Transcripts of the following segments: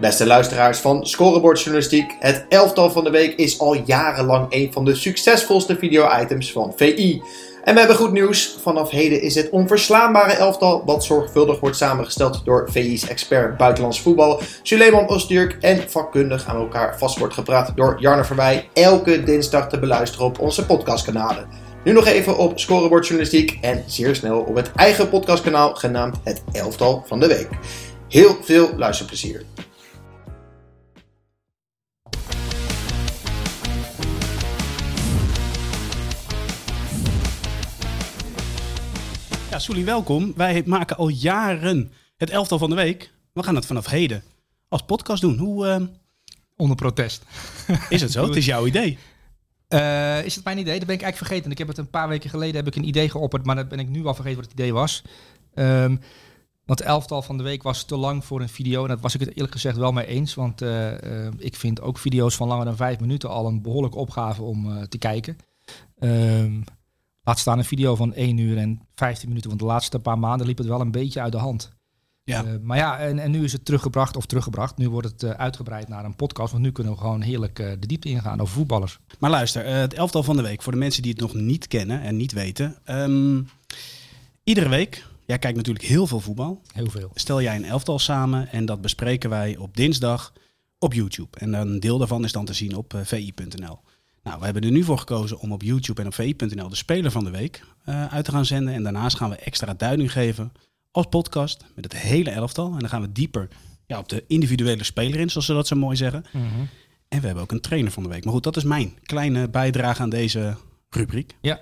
Beste luisteraars van Scorebordjournalistiek, het elftal van de week is al jarenlang een van de succesvolste video-items van VI. En we hebben goed nieuws. Vanaf heden is het onverslaanbare elftal, wat zorgvuldig wordt samengesteld door VI's expert buitenlands voetbal, Suleiman Ostürk, en vakkundig aan elkaar vast wordt gepraat door Jarno Verwij, elke dinsdag te beluisteren op onze podcastkanalen. Nu nog even op Scorebordjournalistiek en zeer snel op het eigen podcastkanaal genaamd Het Elftal van de Week. Heel veel luisterplezier. Soelie, welkom. Wij maken al jaren het elftal van de week. We gaan het vanaf heden als podcast doen. Hoe eh, Onder protest. is het zo? het is jouw idee. Eh, is het mijn idee? Dat ben ik eigenlijk vergeten. Ik heb het een paar weken geleden heb ik een idee geopperd, maar dan ben ik nu al vergeten wat het idee was. Ehm, want het elftal van de week was te lang voor een video. En dat was ik het eerlijk gezegd wel mee eens. Want eh, ik vind ook video's van langer dan vijf minuten al een behoorlijke opgave om te kijken. Ehm, laat staan een video van 1 uur en 15 minuten. Want de laatste paar maanden liep het wel een beetje uit de hand. Ja. Eh, maar ja, en, en nu is het teruggebracht of teruggebracht. Nu wordt het eh, uitgebreid naar een podcast. Want nu kunnen we gewoon heerlijk eh, de diepte ingaan over voetballers. Maar luister, het elftal van de week. Voor de mensen die het nog niet kennen en niet weten. Ehm, iedere week, jij kijkt natuurlijk heel veel voetbal. Heel veel. Stel jij een elftal samen en dat bespreken wij op dinsdag op YouTube. En een deel daarvan is dan te zien op vi.nl. Nou, we hebben er nu voor gekozen om op YouTube en op vi.nl de speler van de week eh, uit te gaan zenden. En daarnaast gaan we extra duiding geven als podcast met het hele elftal. En dan gaan we dieper ja, op de individuele speler in, zoals ze dat zo mooi zeggen. En we hebben ook een trainer van de week. Maar goed, dat is mijn kleine bijdrage aan deze rubriek. Ja.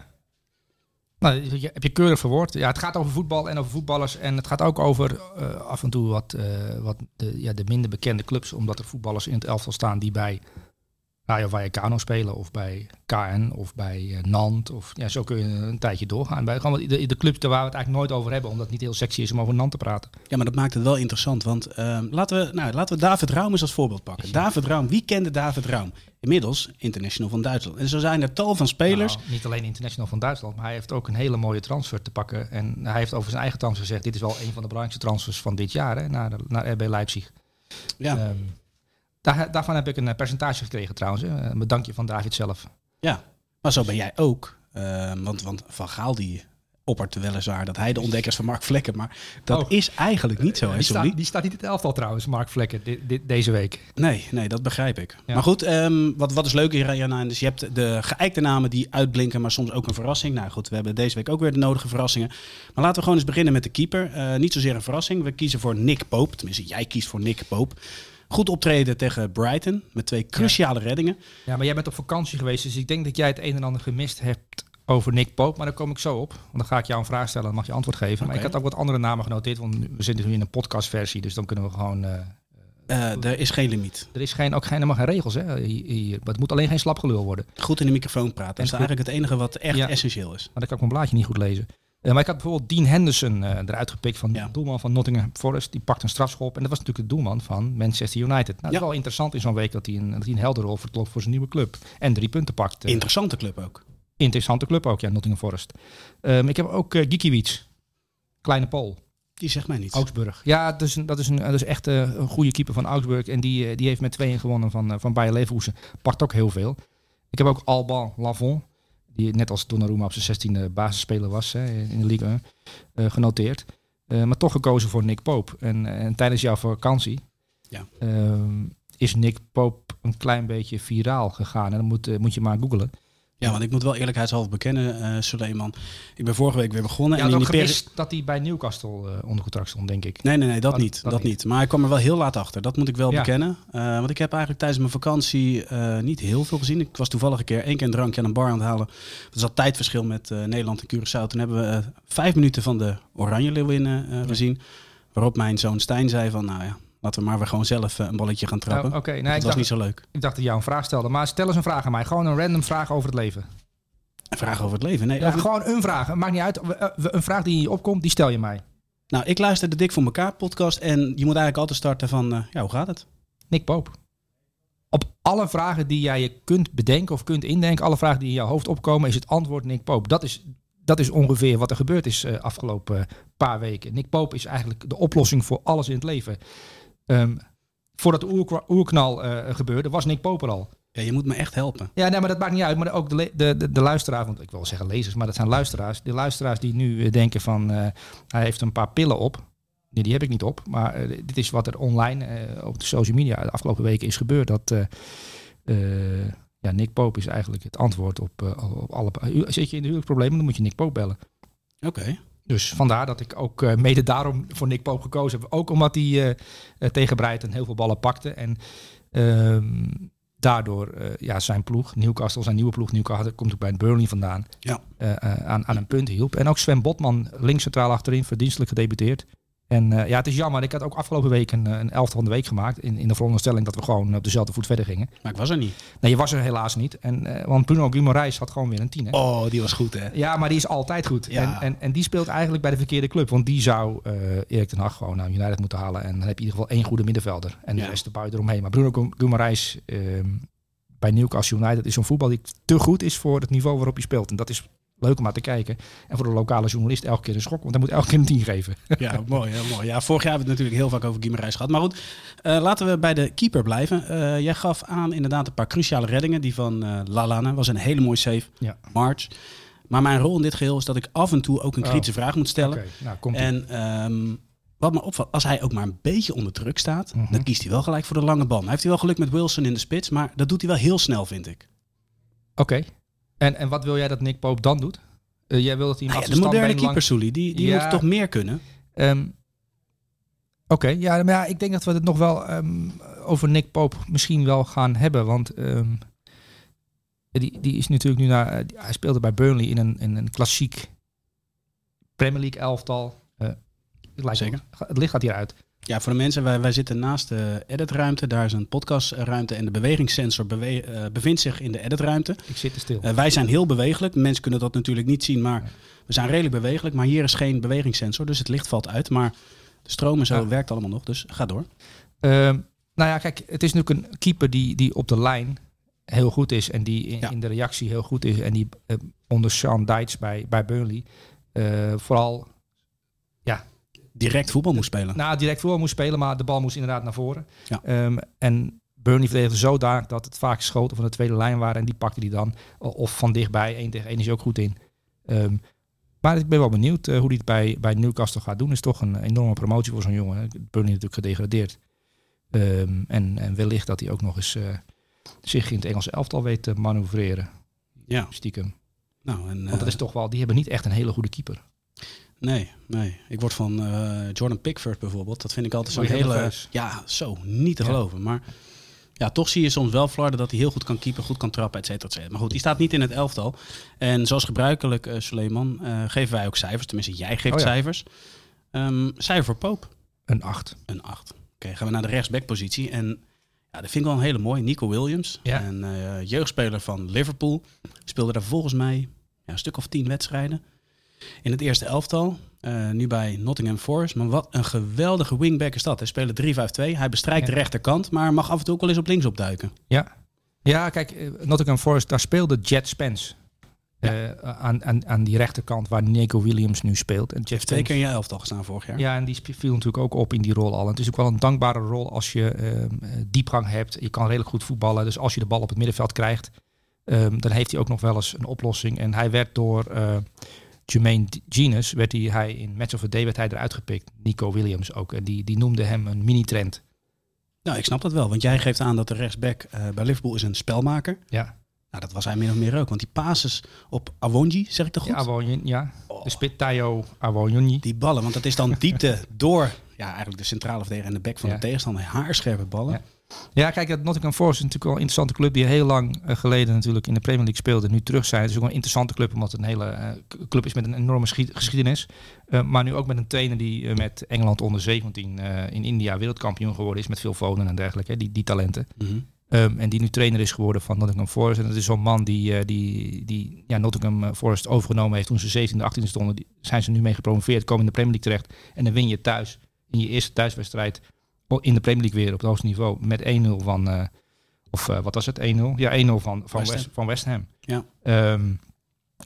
Nou, heb je keurig verwoord. Ja, het gaat over voetbal en over voetballers. En het gaat ook over eh, af en toe wat, eh, wat de, ja, de minder bekende clubs. Omdat er voetballers in het elftal staan die bij Rayo Vallecano spelen. Of bij KN of bij eh, Nant. Of, ja, zo kun je een tijdje doorgaan. Bij gewoon de, de clubs waar we het eigenlijk nooit over hebben. Omdat het niet heel sexy is om over Nant te praten. Ja, maar dat maakt het wel interessant. Want ehm, laten, we, nou, laten we David Raum eens als voorbeeld pakken. David Raum, wie kende David Raum? Inmiddels international van Duitsland. En zo zijn er tal van spelers. Nou, niet alleen international van Duitsland, maar hij heeft ook een hele mooie transfer te pakken. En hij heeft over zijn eigen transfer gezegd: dit is wel een van de belangrijkste transfers van dit jaar hè, naar, naar RB Leipzig. ja, Ehm, daar, daarvan heb ik een eh, percentage gekregen trouwens. Een bedankje van David zelf. ja, maar zo ben jij ook. Ehm, want, want Van Gaal die oppert weliswaar dat hij de ontdekker is van Mark Vlekken. Maar dat Oh. is eigenlijk niet zo, hè, die, staat, die staat niet in het elftal trouwens, Mark Vlekken, di- di- deze week. Nee, nee, dat begrijp ik. Ja. Maar goed, ehm, wat, wat is leuk hier, Jana? Dus je hebt de geëikte namen die uitblinken, maar soms ook een verrassing. Nou goed, we hebben deze week ook weer de nodige verrassingen. Maar laten we gewoon eens beginnen met de keeper. Eh, niet zozeer een verrassing. We kiezen voor Nick Pope. Tenminste, jij kiest voor Nick Pope. Goed optreden tegen Brighton met twee cruciale reddingen. Ja, maar jij bent op vakantie geweest, dus ik denk dat jij het een en ander gemist hebt over Nick Pope. Maar daar kom ik zo op. Want dan ga ik jou een vraag stellen, dan mag je antwoord geven. Maar ik had ook wat andere namen genoteerd, want we zitten nu in een podcastversie. Dus dan kunnen we gewoon... eh, Eh, er is geen limiet. er is geen, ook geen, helemaal geen regels, hè? Hier, het moet alleen geen slapgelul worden. Goed in de microfoon praten. Dat is eigenlijk het enige wat echt Ja. essentieel is. Maar dan kan ik mijn blaadje niet goed lezen. Eh, maar ik had bijvoorbeeld Dean Henderson eh, eruit gepikt van Ja. de doelman van Nottingham Forest. Die pakt een strafschop. En dat was natuurlijk de doelman van Manchester United. Nou, dat Ja. is wel interessant in zo'n week dat hij een, dat hij een helder rol vertolkt voor zijn nieuwe club. En drie punten pakt. Eh, Interessante club ook. interessante club ook, ja, Nottingham Forest. Ehm, ik heb ook uh, Gikiewicz. Kleine Pool. Die zegt mij niets. Augsburg. Ja, dat is, een, dat is, een, dat is echt een goede keeper van Augsburg. En die, die heeft met 2 gewonnen van, van Bayer Leverkusen. Pakt ook heel veel. Ik heb ook Alban Lavon. Die net als Donnarumma op zijn 16e basisspeler was hè, in de Ligue 1. eh, genoteerd. Eh, maar toch gekozen voor Nick Pope. En, en tijdens jouw vakantie Ja. ehm, is Nick Pope een klein beetje viraal gegaan. En dan moet, eh, moet je maar googlen. Ja, want ik moet wel eerlijkheidshalve bekennen, eh Suleiman. Ik ben vorige week weer begonnen. Ja, en in die peri- dat hij bij Newcastle eh, onder contract stond, denk ik. Nee, nee, nee, dat niet. dat Dat, niet. niet. Maar ik kwam er wel heel laat achter. Dat moet ik wel Ja. bekennen. Eh, want ik heb eigenlijk tijdens mijn vakantie niet heel veel gezien. Ik was toevallig een keer één keer een drankje aan een bar aan het halen. Er zat tijdverschil met Nederland en Curaçao. Toen hebben we vijf minuten van de Oranje Leeuwinnen gezien. Waarop mijn zoon Stijn zei van, nou ja, laten we maar weer gewoon zelf eh, een balletje gaan trappen. Oh, Oké, nee, dat ik was dacht, niet zo leuk. ik dacht dat je jou een vraag stelde. Maar stel eens een vraag aan mij. Gewoon een random vraag over het leven. Een vraag over het leven. Nee, Ja, over- gewoon een vraag. Het maakt niet uit. Eh, Een vraag die in je opkomt, die stel je mij. Nou, ik luister de Dik voor elkaar podcast. En je moet eigenlijk altijd starten van, eh, ja, hoe gaat het? Nick Poop. Op alle vragen die jij je kunt bedenken of kunt indenken, alle vragen die in jouw hoofd opkomen, is het antwoord Nick Poop. Dat is, dat is ongeveer wat er gebeurd is eh afgelopen paar weken. Nick Poop is eigenlijk de oplossing voor alles in het leven. Ehm, voordat de oerknal eh, gebeurde, was Nick Pope er al. Ja, je moet me echt helpen. Ja, nee, maar dat maakt niet uit. Maar ook de, de, de, de luisteraars, want ik wil zeggen lezers, maar dat zijn luisteraars. De luisteraars die nu eh, denken van, eh, hij heeft een paar pillen op. Nee, die heb ik niet op. Maar dit is wat er online op de social media de afgelopen weken is gebeurd. Dat ja, Nick Pope is eigenlijk het antwoord op, op alle... Zit je in de huwelijksproblemen, dan moet je Nick Pope bellen. Oké. Dus vandaar dat ik ook eh, mede daarom voor Nick Pope gekozen heb. Ook omdat hij eh, eh, tegen Brighton heel veel ballen pakte. En ehm, daardoor ja, zijn ploeg, Newcastle, zijn nieuwe ploeg, Newcastle komt ook bij Burnley vandaan, Ja. aan, aan een punt hielp. En ook Sven Botman, links centraal achterin, verdienstelijk gedebuteerd. En eh, ja, het is jammer. Ik had ook afgelopen week een, eh, een elftal van de week gemaakt. In, in de veronderstelling dat we gewoon op dezelfde voet verder gingen. Maar ik was er niet. Nee, je was er helaas niet. En, eh, want Bruno Guimaraes had gewoon weer een tien. hè? Oh, die was goed hè. Ja, maar die is altijd goed. Ja. En, en, en die speelt eigenlijk bij de verkeerde club. Want die zou Erik ten Hag gewoon naar United moeten halen. En dan heb je in ieder geval één goede middenvelder. En de Ja. rest er buiten eromheen. Maar Bruno Gu- Guimaraes ehm, bij Newcastle United is zo'n voetbal die te goed is voor het niveau waarop je speelt. En dat is leuk om naar te kijken. En voor de lokale journalist elke keer een schok. Want hij moet elke keer een 10 geven. Ja, mooi, heel mooi. Ja, vorig jaar hebben we het natuurlijk heel vaak over Guimarães gehad. Maar goed, eh, laten we bij de keeper blijven. Eh, jij gaf aan inderdaad een paar cruciale reddingen. Die van eh Lalana was een hele mooie save. Ja. March. Maar mijn rol in dit geheel is dat ik af en toe ook een Oh. kritische vraag moet stellen. Nou komt En ehm, wat me opvalt, als hij ook maar een beetje onder druk staat, Mhm. dan kiest hij wel gelijk voor de lange bal. Nou heeft hij wel geluk met Wilson in de spits, maar dat doet hij wel heel snel, vind ik. Oké. En, en wat wil jij dat Nick Pope dan doet? Eh, jij wil dat hij Nou af ja, de de moderne keeper, Sully, die, die Ja. moet toch meer kunnen? Ehm, Oké, ja, maar ja, ik denk dat we het nog wel ehm, over Nick Pope misschien wel gaan hebben. Want ehm, die, die is natuurlijk nu naar. eh, hij speelde bij Burnley in een, in een klassiek Premier League elftal. Eh, het lijkt Zeker. Het licht gaat hieruit. Ja, voor de mensen, wij, wij zitten naast de editruimte. Daar is een podcastruimte en de bewegingssensor bewe- eh, bevindt zich in de editruimte. Ik zit te stil. Eh, wij zijn heel bewegelijk. Mensen kunnen dat natuurlijk niet zien, maar we zijn redelijk bewegelijk. Maar hier is geen bewegingssensor, dus het licht valt uit. Maar de stroom en zo Ja. werkt allemaal nog, dus ga door. Ehm, nou ja, kijk, het is natuurlijk een keeper die, die op de lijn heel goed is. En die in, Ja. in de reactie heel goed is. En die eh, onder Sean Dyche bij, bij Burnley vooral Direct voetbal moet spelen. Nou, direct voor moest spelen, maar de bal moest inderdaad naar voren. Ja. Ehm, en Burnley verdedigde zodanig dat het vaak schoten van de tweede lijn waren. En die pakte die dan. Of van dichtbij, één tegen één is hij ook goed in. Ehm, maar ik ben wel benieuwd eh, hoe hij het bij, bij Newcastle gaat doen. is toch een enorme promotie voor zo'n jongen. Burnley natuurlijk gedegradeerd. Ehm, en, en wellicht dat hij ook nog eens eh, zich in het Engelse elftal weet te manoeuvreren. Ja, Stiekem. nou en... Want dat eh, is toch wel, die hebben niet echt een hele goede keeper. Nee, nee. Ik word van eh, Jordan Pickford bijvoorbeeld. Dat vind ik altijd zo'n je heel hele... nerveus? Ja, zo. Niet te Ja. geloven. Maar ja, toch zie je soms wel Flarden dat hij heel goed kan keepen, goed kan trappen, et cetera, et cetera. Maar goed, die staat niet in het elftal. En zoals gebruikelijk, eh Suleiman, eh, geven wij ook cijfers. Tenminste, jij geeft Oh ja. cijfers. Ehm, cijfer voor Poop, Een 8. een 8. Oké, gaan we naar de rechtsbackpositie. En ja, dat vind ik wel een hele mooie. Nico Williams, Ja. een jeugdspeler van Liverpool. Speelde daar volgens mij ja, een stuk of tien wedstrijden. In het eerste elftal. Eh, nu bij Nottingham Forest. Maar wat een geweldige wingback is dat. Hij speelt 3-5-2. Hij bestrijkt Ja. de rechterkant. Maar mag af en toe ook wel eens op links opduiken. Ja, ja kijk, eh, Nottingham Forest, daar speelde Jet Spence. eh, aan, aan, aan die rechterkant waar Nico Williams nu speelt. En Heeft twee keer in je elftal gestaan vorig jaar. ja, en die viel natuurlijk ook op in die rol al. En het is ook wel een dankbare rol als je ehm, eh, diepgang hebt. Je kan redelijk goed voetballen. Dus als je de bal op het middenveld krijgt, ehm, dan heeft hij ook nog wel eens een oplossing. En hij werd door Jermaine Genius, werd hij, hij in Match of the Day werd hij eruit gepikt. Nico Williams ook. En die, die noemde hem een mini-trend. Nou, ik snap dat wel. Want jij geeft aan dat de rechtsback eh, bij Liverpool is een spelmaker. Ja, Nou, dat was hij min of meer ook. Want die passes op Awonji, zeg ik toch goed? ja, ja. Oh. de spit Tayo Awonyi. Die ballen, want dat is dan diepte door ja, eigenlijk de centrale verdediger en de back van Ja. de tegenstander. Haarscherpe ballen. Ja. Ja, kijk, dat Nottingham Forest is natuurlijk wel een interessante club die heel lang eh, geleden natuurlijk in de Premier League speelde en nu terug zijn. Het is ook wel een interessante club omdat het een hele eh, club is met een enorme geschiedenis. Eh, maar nu ook met een trainer die met Engeland onder 17 eh, in India wereldkampioen geworden is met veel Foden en dergelijke, hè, die, die talenten. Mhm. Ehm, en die nu trainer is geworden van Nottingham Forest. En dat is zo'n man die, die, die ja, Nottingham Forest overgenomen heeft toen ze 17e, 18e stonden. Die, zijn ze nu mee gepromoveerd, komen in de Premier League terecht. En dan win je thuis in je eerste thuiswedstrijd in de Premier League weer op het hoogste niveau met 1-0 van, eh, of eh, wat was het, 1-0? Ja, 1-0 van, van, West van West Ham. Ja. Ehm,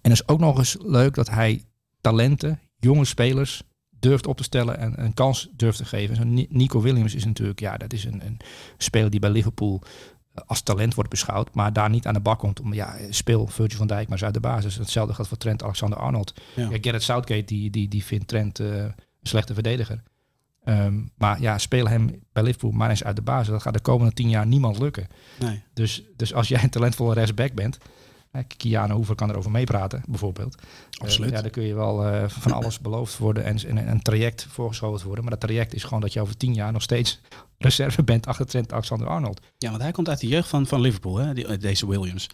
en is ook nog eens leuk dat hij talenten, jonge spelers, durft op te stellen en een kans durft te geven. Zo'n Nico Williams is natuurlijk, ja, dat is een, een speler die bij Liverpool eh, als talent wordt beschouwd, maar daar niet aan de bak komt. Om, ja, speel Virgil van Dijk maar eens uit de basis. Hetzelfde geldt voor Trent Alexander-Arnold. Ja. ja. Southgate, die, die, die vindt Trent uh, een slechte verdediger. Um, maar ja, speel hem bij Liverpool maar eens uit de basis. Dat gaat de komende tien jaar niemand lukken. Nee. Dus, dus als jij een talentvolle rechtsback bent, Kiana Hoever kan erover meepraten, bijvoorbeeld. Absoluut. Uh, ja, dan kun je wel uh, van alles beloofd worden en, en, een traject voorgeschoten worden. Maar dat traject is gewoon dat je over tien jaar nog steeds reserve bent achter Trent Alexander-Arnold. Ja, want hij komt uit de jeugd van, van Liverpool, hè? Die, deze Williams.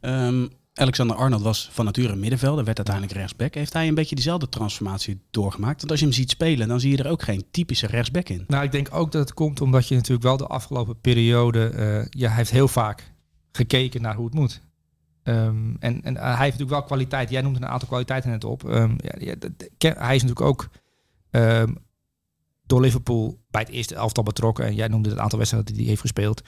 Um, Alexander-Arnold was van nature middenvelder, werd uiteindelijk rechtsback. Heeft hij een beetje diezelfde transformatie doorgemaakt? Want als je hem ziet spelen, dan zie je er ook geen typische rechtsback in. Nou, ik denk ook dat het komt omdat je natuurlijk wel de afgelopen periode... Uh, ja, hij heeft heel vaak gekeken naar hoe het moet. Um, en, en hij heeft natuurlijk wel kwaliteit. Jij noemt een aantal kwaliteiten net op. Um, ja, hij is natuurlijk ook um, door Liverpool bij het eerste elftal betrokken. En jij noemde het aantal wedstrijden die hij heeft gespeeld.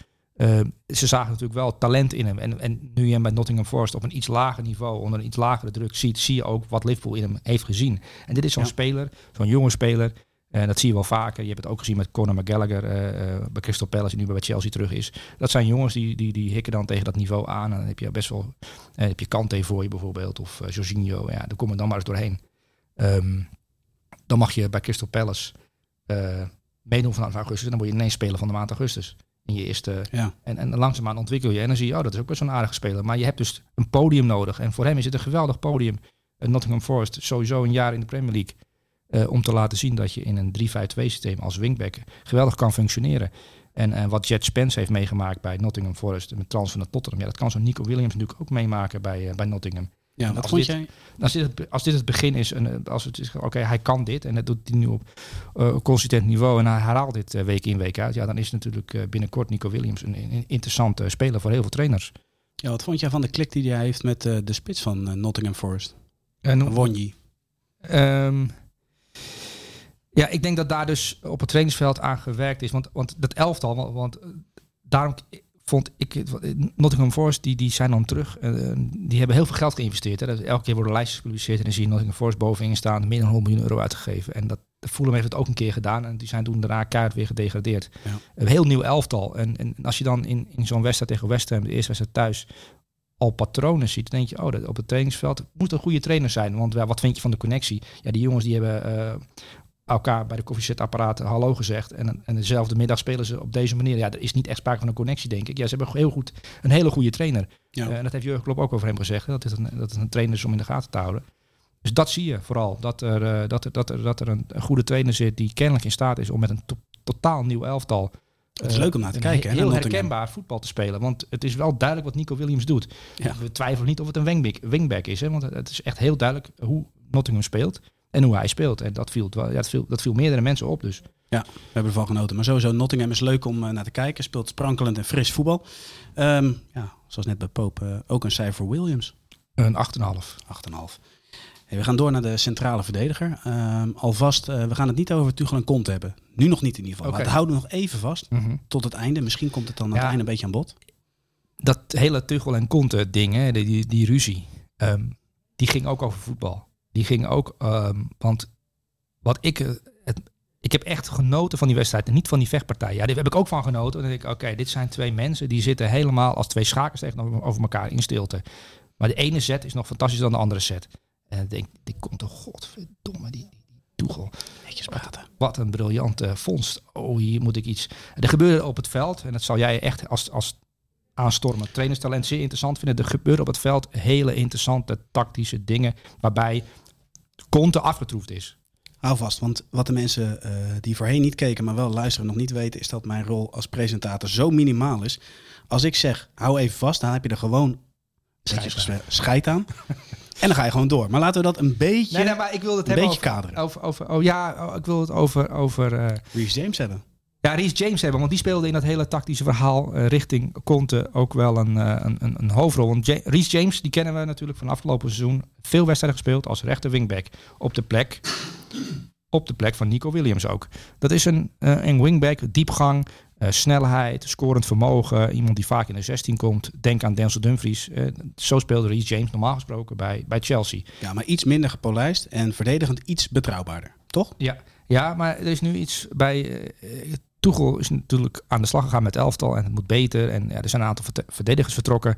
Ze zagen natuurlijk wel talent in hem. En, en nu je hem bij Nottingham Forest op een iets lager niveau, onder een iets lagere druk ziet, zie je ook wat Liverpool in hem heeft gezien. En dit is zo'n speler, zo'n jonge speler, en dat zie je wel vaker. Je hebt het ook gezien met Conor McGallagher uh, uh, bij Crystal Palace, die nu bij Chelsea terug is. Dat zijn jongens die, die, die hikken dan tegen dat niveau aan. En dan heb je best wel, heb je Kante voor je bijvoorbeeld, of Jorginho. Ja, daar kom je dan maar eens doorheen. Um, dan mag je bij Crystal Palace meedoen vanaf augustus. En dan word je ineens spelen van de maand augustus. In je eerste, ja. en, en langzaamaan ontwikkel je. En dan zie je, oh, dat is ook best zo'n aardige speler. Maar je hebt dus een podium nodig. En voor hem is het een geweldig podium. Nottingham Forest, sowieso een jaar in de Premier League. Uh, om te laten zien dat je in een 3-5-2 systeem als wingback geweldig kan functioneren. En, en wat Jet Spence heeft meegemaakt bij Nottingham Forest met transfer naar Tottenham, ja, dat kan zo'n Nico Williams natuurlijk ook meemaken bij, uh, bij Nottingham. Ja, wat vond jij? Als dit, het, als dit het begin is, en als het is, oké, hij kan dit en dat doet hij nu op uh, consistent niveau en hij herhaalt dit uh, week in, week uit, ja, dan is natuurlijk uh, binnenkort Nico Williams een, een interessante speler voor heel veel trainers. Ja, wat vond jij van de klik die hij heeft met de spits van Nottingham Forest? En Wonji. Um, ja, ik denk dat daar dus op het trainingsveld aan gewerkt is. Want, want dat elftal, want daarom vond ik, Nottingham Forest, die, die zijn dan terug. Uh, die hebben heel veel geld geïnvesteerd. Hè. Elke keer worden lijstjes gepubliceerd en dan zie je Nottingham Forest bovenin staan. Meer dan 100 miljoen euro uitgegeven. En dat Fulham heeft het ook een keer gedaan. En die zijn toen daarna kaart weer gedegradeerd. Ja. Een heel nieuw elftal. En, en als je dan in, in zo'n wedstrijd tegen West Ham, de eerste wedstrijd thuis, al patronen ziet, dan denk je, oh, dat op het trainingsveld moet een goede trainer zijn. Want ja, wat vind je van de connectie? Ja, die jongens die hebben uh, elkaar bij de koffiezetapparaat hallo gezegd. En, en dezelfde middag spelen ze op deze manier. Ja, er is niet echt sprake van een connectie, denk ik. Ja, ze hebben heel goed, een hele goede trainer. Ja. Uh, en dat heeft Jurgen Klopp ook over hem gezegd. Dat het, een, dat het een trainer is om in de gaten te houden. Dus dat zie je vooral. Dat er, uh, dat er, dat er, dat er een, een, goede trainer zit die kennelijk in staat is om met een to totaal nieuw elftal... Het is leuk om naar te kijken. Heel, heel herkenbaar voetbal te spelen. Want het is wel duidelijk wat Nico Williams doet. Ja. We twijfelen niet of het een wingback, wingback is. Hè? Want het is echt heel duidelijk hoe Nottingham speelt en hoe hij speelt. En dat viel, dat viel, dat viel meerdere mensen op dus. Ja, we hebben ervan genoten. Maar sowieso, Nottingham is leuk om uh, naar te kijken. Speelt sprankelend en fris voetbal. Um, ja, zoals net bij Pope, uh, ook een cijfer Williams. Een 8,5. 8,5. Hey, we gaan door naar de centrale verdediger. Um, alvast, uh, we gaan het niet over Tuchel en Kont hebben. Nu nog niet in ieder geval. Okay. Maar houden we nog even vast mm -hmm. tot het einde. Misschien komt het dan aan ja, het einde een beetje aan bod. Dat hele Tuchel en Conte ding, hè, die, die, die ruzie, um, die ging ook over voetbal die ging ook, um, want wat ik, eh, het, ik heb echt genoten van die wedstrijd en niet van die vechtpartij. Ja, daar heb ik ook van genoten. En dan denk ik, oké, dit zijn twee mensen die zitten helemaal als twee schakers tegenover elkaar in stilte. Maar de ene set is nog fantastischer dan de andere set. En dan denk ik, dit komt toch godverdomme, die, die Toegel. Netjes praten. Wat een briljante vondst. Oh, hier moet ik iets. Er gebeurde op het veld, en dat zal jij echt als, als aanstormen. Trainerstalent zeer interessant vinden. Er gebeuren op het veld hele interessante tactische dingen. Waarbij Conte afgetroefd is. Hou vast, want wat de mensen uh, die voorheen niet keken, maar wel luisteren nog niet weten, is dat mijn rol als presentator zo minimaal is. Als ik zeg, hou even vast, dan heb je er gewoon scheid aan. en dan ga je gewoon door. Maar laten we dat een beetje, nee, nee, maar ik wil het een beetje over, kaderen. Over, over, oh ja, oh, ik wil het over... over uh, Reece James hebben. Ja, Reece James hebben, want die speelde in dat hele tactische verhaal uh, richting Conte ook wel een, uh, een, een, hoofdrol. Want ja Reece James, die kennen we natuurlijk van afgelopen seizoen. Veel wedstrijden gespeeld als rechter wingback op de plek. Op de plek van Nico Williams ook. Dat is een, uh, een wingback, diepgang, snelheid, scorend vermogen. Iemand die vaak in de 16 komt. Denk aan Denzel Dumfries. zo speelde Reece James normaal gesproken bij, bij Chelsea. Ja, maar iets minder gepolijst en verdedigend iets betrouwbaarder. toch? Ja, ja maar er is nu iets bij. Tuchel is natuurlijk aan de slag gegaan met elftal en het moet beter. En ja, er zijn een aantal verdedigers vertrokken.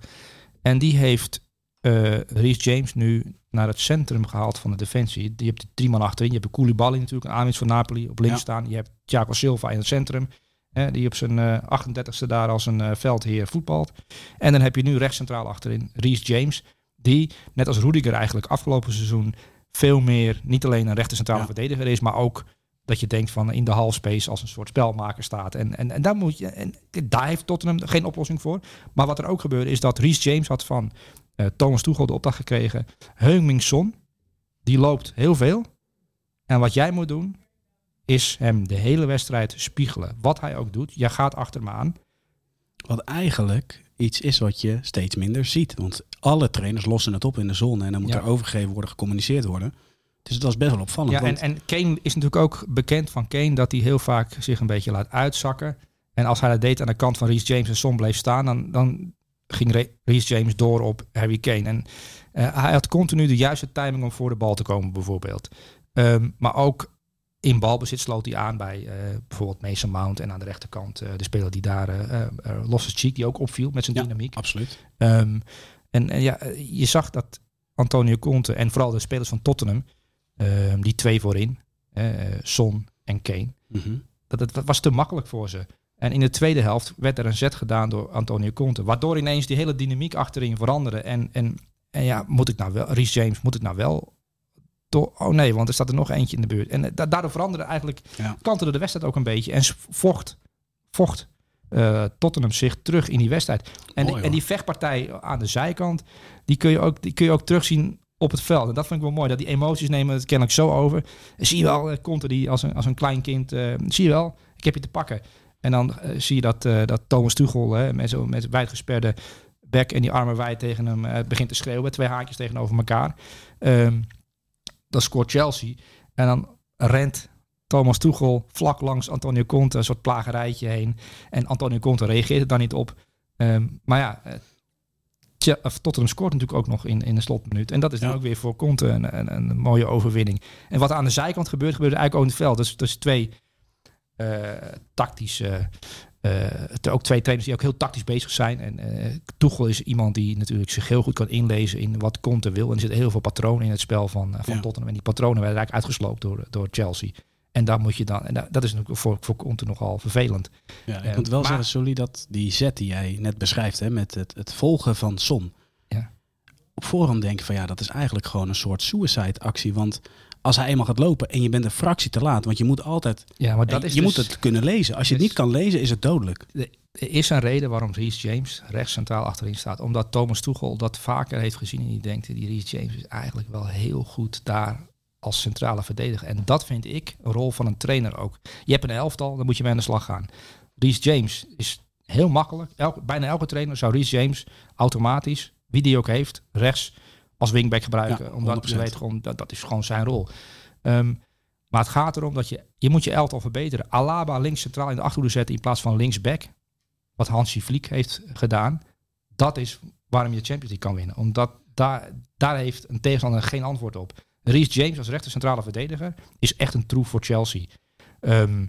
En die heeft uh, Reece James nu naar het centrum gehaald van de defensie. Je hebt drie man achterin. Je hebt Koulibaly natuurlijk, een aanwinst van Napoli op links staan. Je hebt Thiago Silva in het centrum. Hè, die op zijn uh, 38e daar als een uh, veldheer voetbalt. En dan heb je nu rechts centraal achterin Reece James. Die, net als Rudiger eigenlijk afgelopen seizoen, veel meer niet alleen een rechter centrale ja. verdediger is, maar ook dat je denkt van in de halfspace als een soort spelmaker staat. En, en, en daar moet je. En daar heeft Tottenham geen oplossing voor. Maar wat er ook gebeurde is dat Reece James had van uh, Thomas Tuchel de opdracht gekregen. Heung-Min Son, die loopt heel veel. En wat jij moet doen, is hem de hele wedstrijd spiegelen. Wat hij ook doet, jij gaat achter hem aan. Wat eigenlijk iets is wat je steeds minder ziet. Want alle trainers lossen het op in de zone en dan moet Ja. er overgegeven worden, gecommuniceerd worden. Dus dat is best wel opvallend. Ja, en, en Kane is natuurlijk ook bekend van Kane dat hij heel vaak zich een beetje laat uitzakken. En als hij dat deed aan de kant van Reece James en Son bleef staan, dan, dan ging Re- Reece James door op Harry Kane. En eh, hij had continu de juiste timing om voor de bal te komen, bijvoorbeeld. Ehm, maar ook in balbezit sloot hij aan bij eh, bijvoorbeeld Mason Mount. En aan de rechterkant eh, de speler die daar, Loftus Cheek, die ook opviel met zijn Ja. dynamiek. Absoluut. Ehm, en, en ja, je zag dat Antonio Conte en vooral de spelers van Tottenham, ehm, die twee voorin, eh, Son en Kane, Mhm. dat dat was te makkelijk voor ze. En in de tweede helft werd er een zet gedaan door Antonio Conte, waardoor ineens die hele dynamiek achterin veranderde. En, en, en ja, moet ik nou wel, Reece James, moet ik nou wel oh nee, want er staat er nog eentje in de buurt. En eh, da- daardoor veranderde eigenlijk, Ja. kantelde de wedstrijd ook een beetje en vocht, vocht eh, Tottenham zich terug in die wedstrijd. En, Mooi, en die vechtpartij aan de zijkant, die kun je ook, die kun je ook terugzien op het veld. En dat vind ik wel mooi, dat die emoties nemen het kennelijk zo over. Zie je wel, Conte die als een, als een klein kind, eh, zie je wel, ik heb je te pakken. En dan eh, zie je dat, dat Thomas Tuchel hè, met zo'n met wijdgesperde bek en die armen wijd tegen hem begint te schreeuwen. Twee haakjes tegenover elkaar. Ehm, dan scoort Chelsea. En dan rent Thomas Tuchel vlak langs Antonio Conte een soort plagerijtje heen. En Antonio Conte reageert er dan niet op. Ehm, maar ja, of Tottenham scoort natuurlijk ook nog in, in de slotminuut. En dat is dan Ja. ook weer voor Conte een, een, een mooie overwinning. En wat aan de zijkant gebeurt, gebeurt eigenlijk ook in het veld. Dus, dus twee eh, tactische... eh, ook twee trainers die ook heel tactisch bezig zijn. En eh Tuchel is iemand die natuurlijk zich heel goed kan inlezen in wat Conte wil. En er zitten heel veel patronen in het spel van, van Ja. Tottenham. En die patronen werden eigenlijk uitgesloopt door, door Chelsea. En daar moet je dan, en da- dat is natuurlijk voor, voor Conte nogal vervelend. Ja, ik Eh, moet wel maar- zeggen, Sully, dat die zet die jij net beschrijft hè, met het, het volgen van Son. Ja. Op voorhand denk ik van ja, dat is eigenlijk gewoon een soort suicide actie. Want als hij eenmaal gaat lopen en je bent een fractie te laat, want je moet altijd, Ja, maar dat je is je dus- moet het kunnen lezen. Als je het dus- niet kan lezen, is het dodelijk. Er is een reden waarom Reece James rechts centraal achterin staat. Omdat Thomas Tuchel dat vaker heeft gezien en die denkt, die Reece James is eigenlijk wel heel goed daar als centrale verdediger. En dat vind ik een rol van een trainer ook. Je hebt een elftal, dan moet je mee aan de slag gaan. Reece James is heel makkelijk. Elke, bijna elke trainer zou Reece James automatisch, wie die ook heeft, rechts als wingback gebruiken. Ja, omdat 100%. je weet gewoon, dat, dat is gewoon zijn rol. Ehm, maar het gaat erom dat je, je moet je elftal verbeteren. Alaba links centraal in de achterhoede zetten in plaats van linksback. Wat Hansi Vliek heeft gedaan. Dat is waarom je de Champions League kan winnen. Omdat daar, daar heeft een tegenstander geen antwoord op. Reece James als rechter centrale verdediger is echt een troef voor Chelsea. Ehm,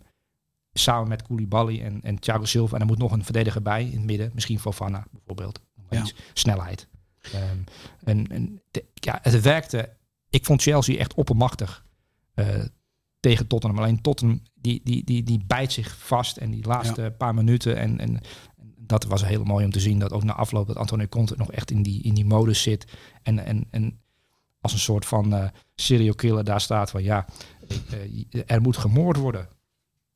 samen met Koulibaly en, en Thiago Silva. En er moet nog een verdediger bij in het midden. Misschien Fofana bijvoorbeeld. Ja. Snelheid. Ehm, en, en de- ja, het werkte. Ik vond Chelsea echt oppermachtig eh, tegen Tottenham. Alleen Tottenham die, die, die, die bijt zich vast. En die laatste paar minuten. En, en, en dat was heel mooi om te zien. Dat ook na afloop dat Antonio Conte nog echt in die, in die modus zit. En, en, en als een soort van eh serial killer daar staat van ja, eh, er moet gemoord worden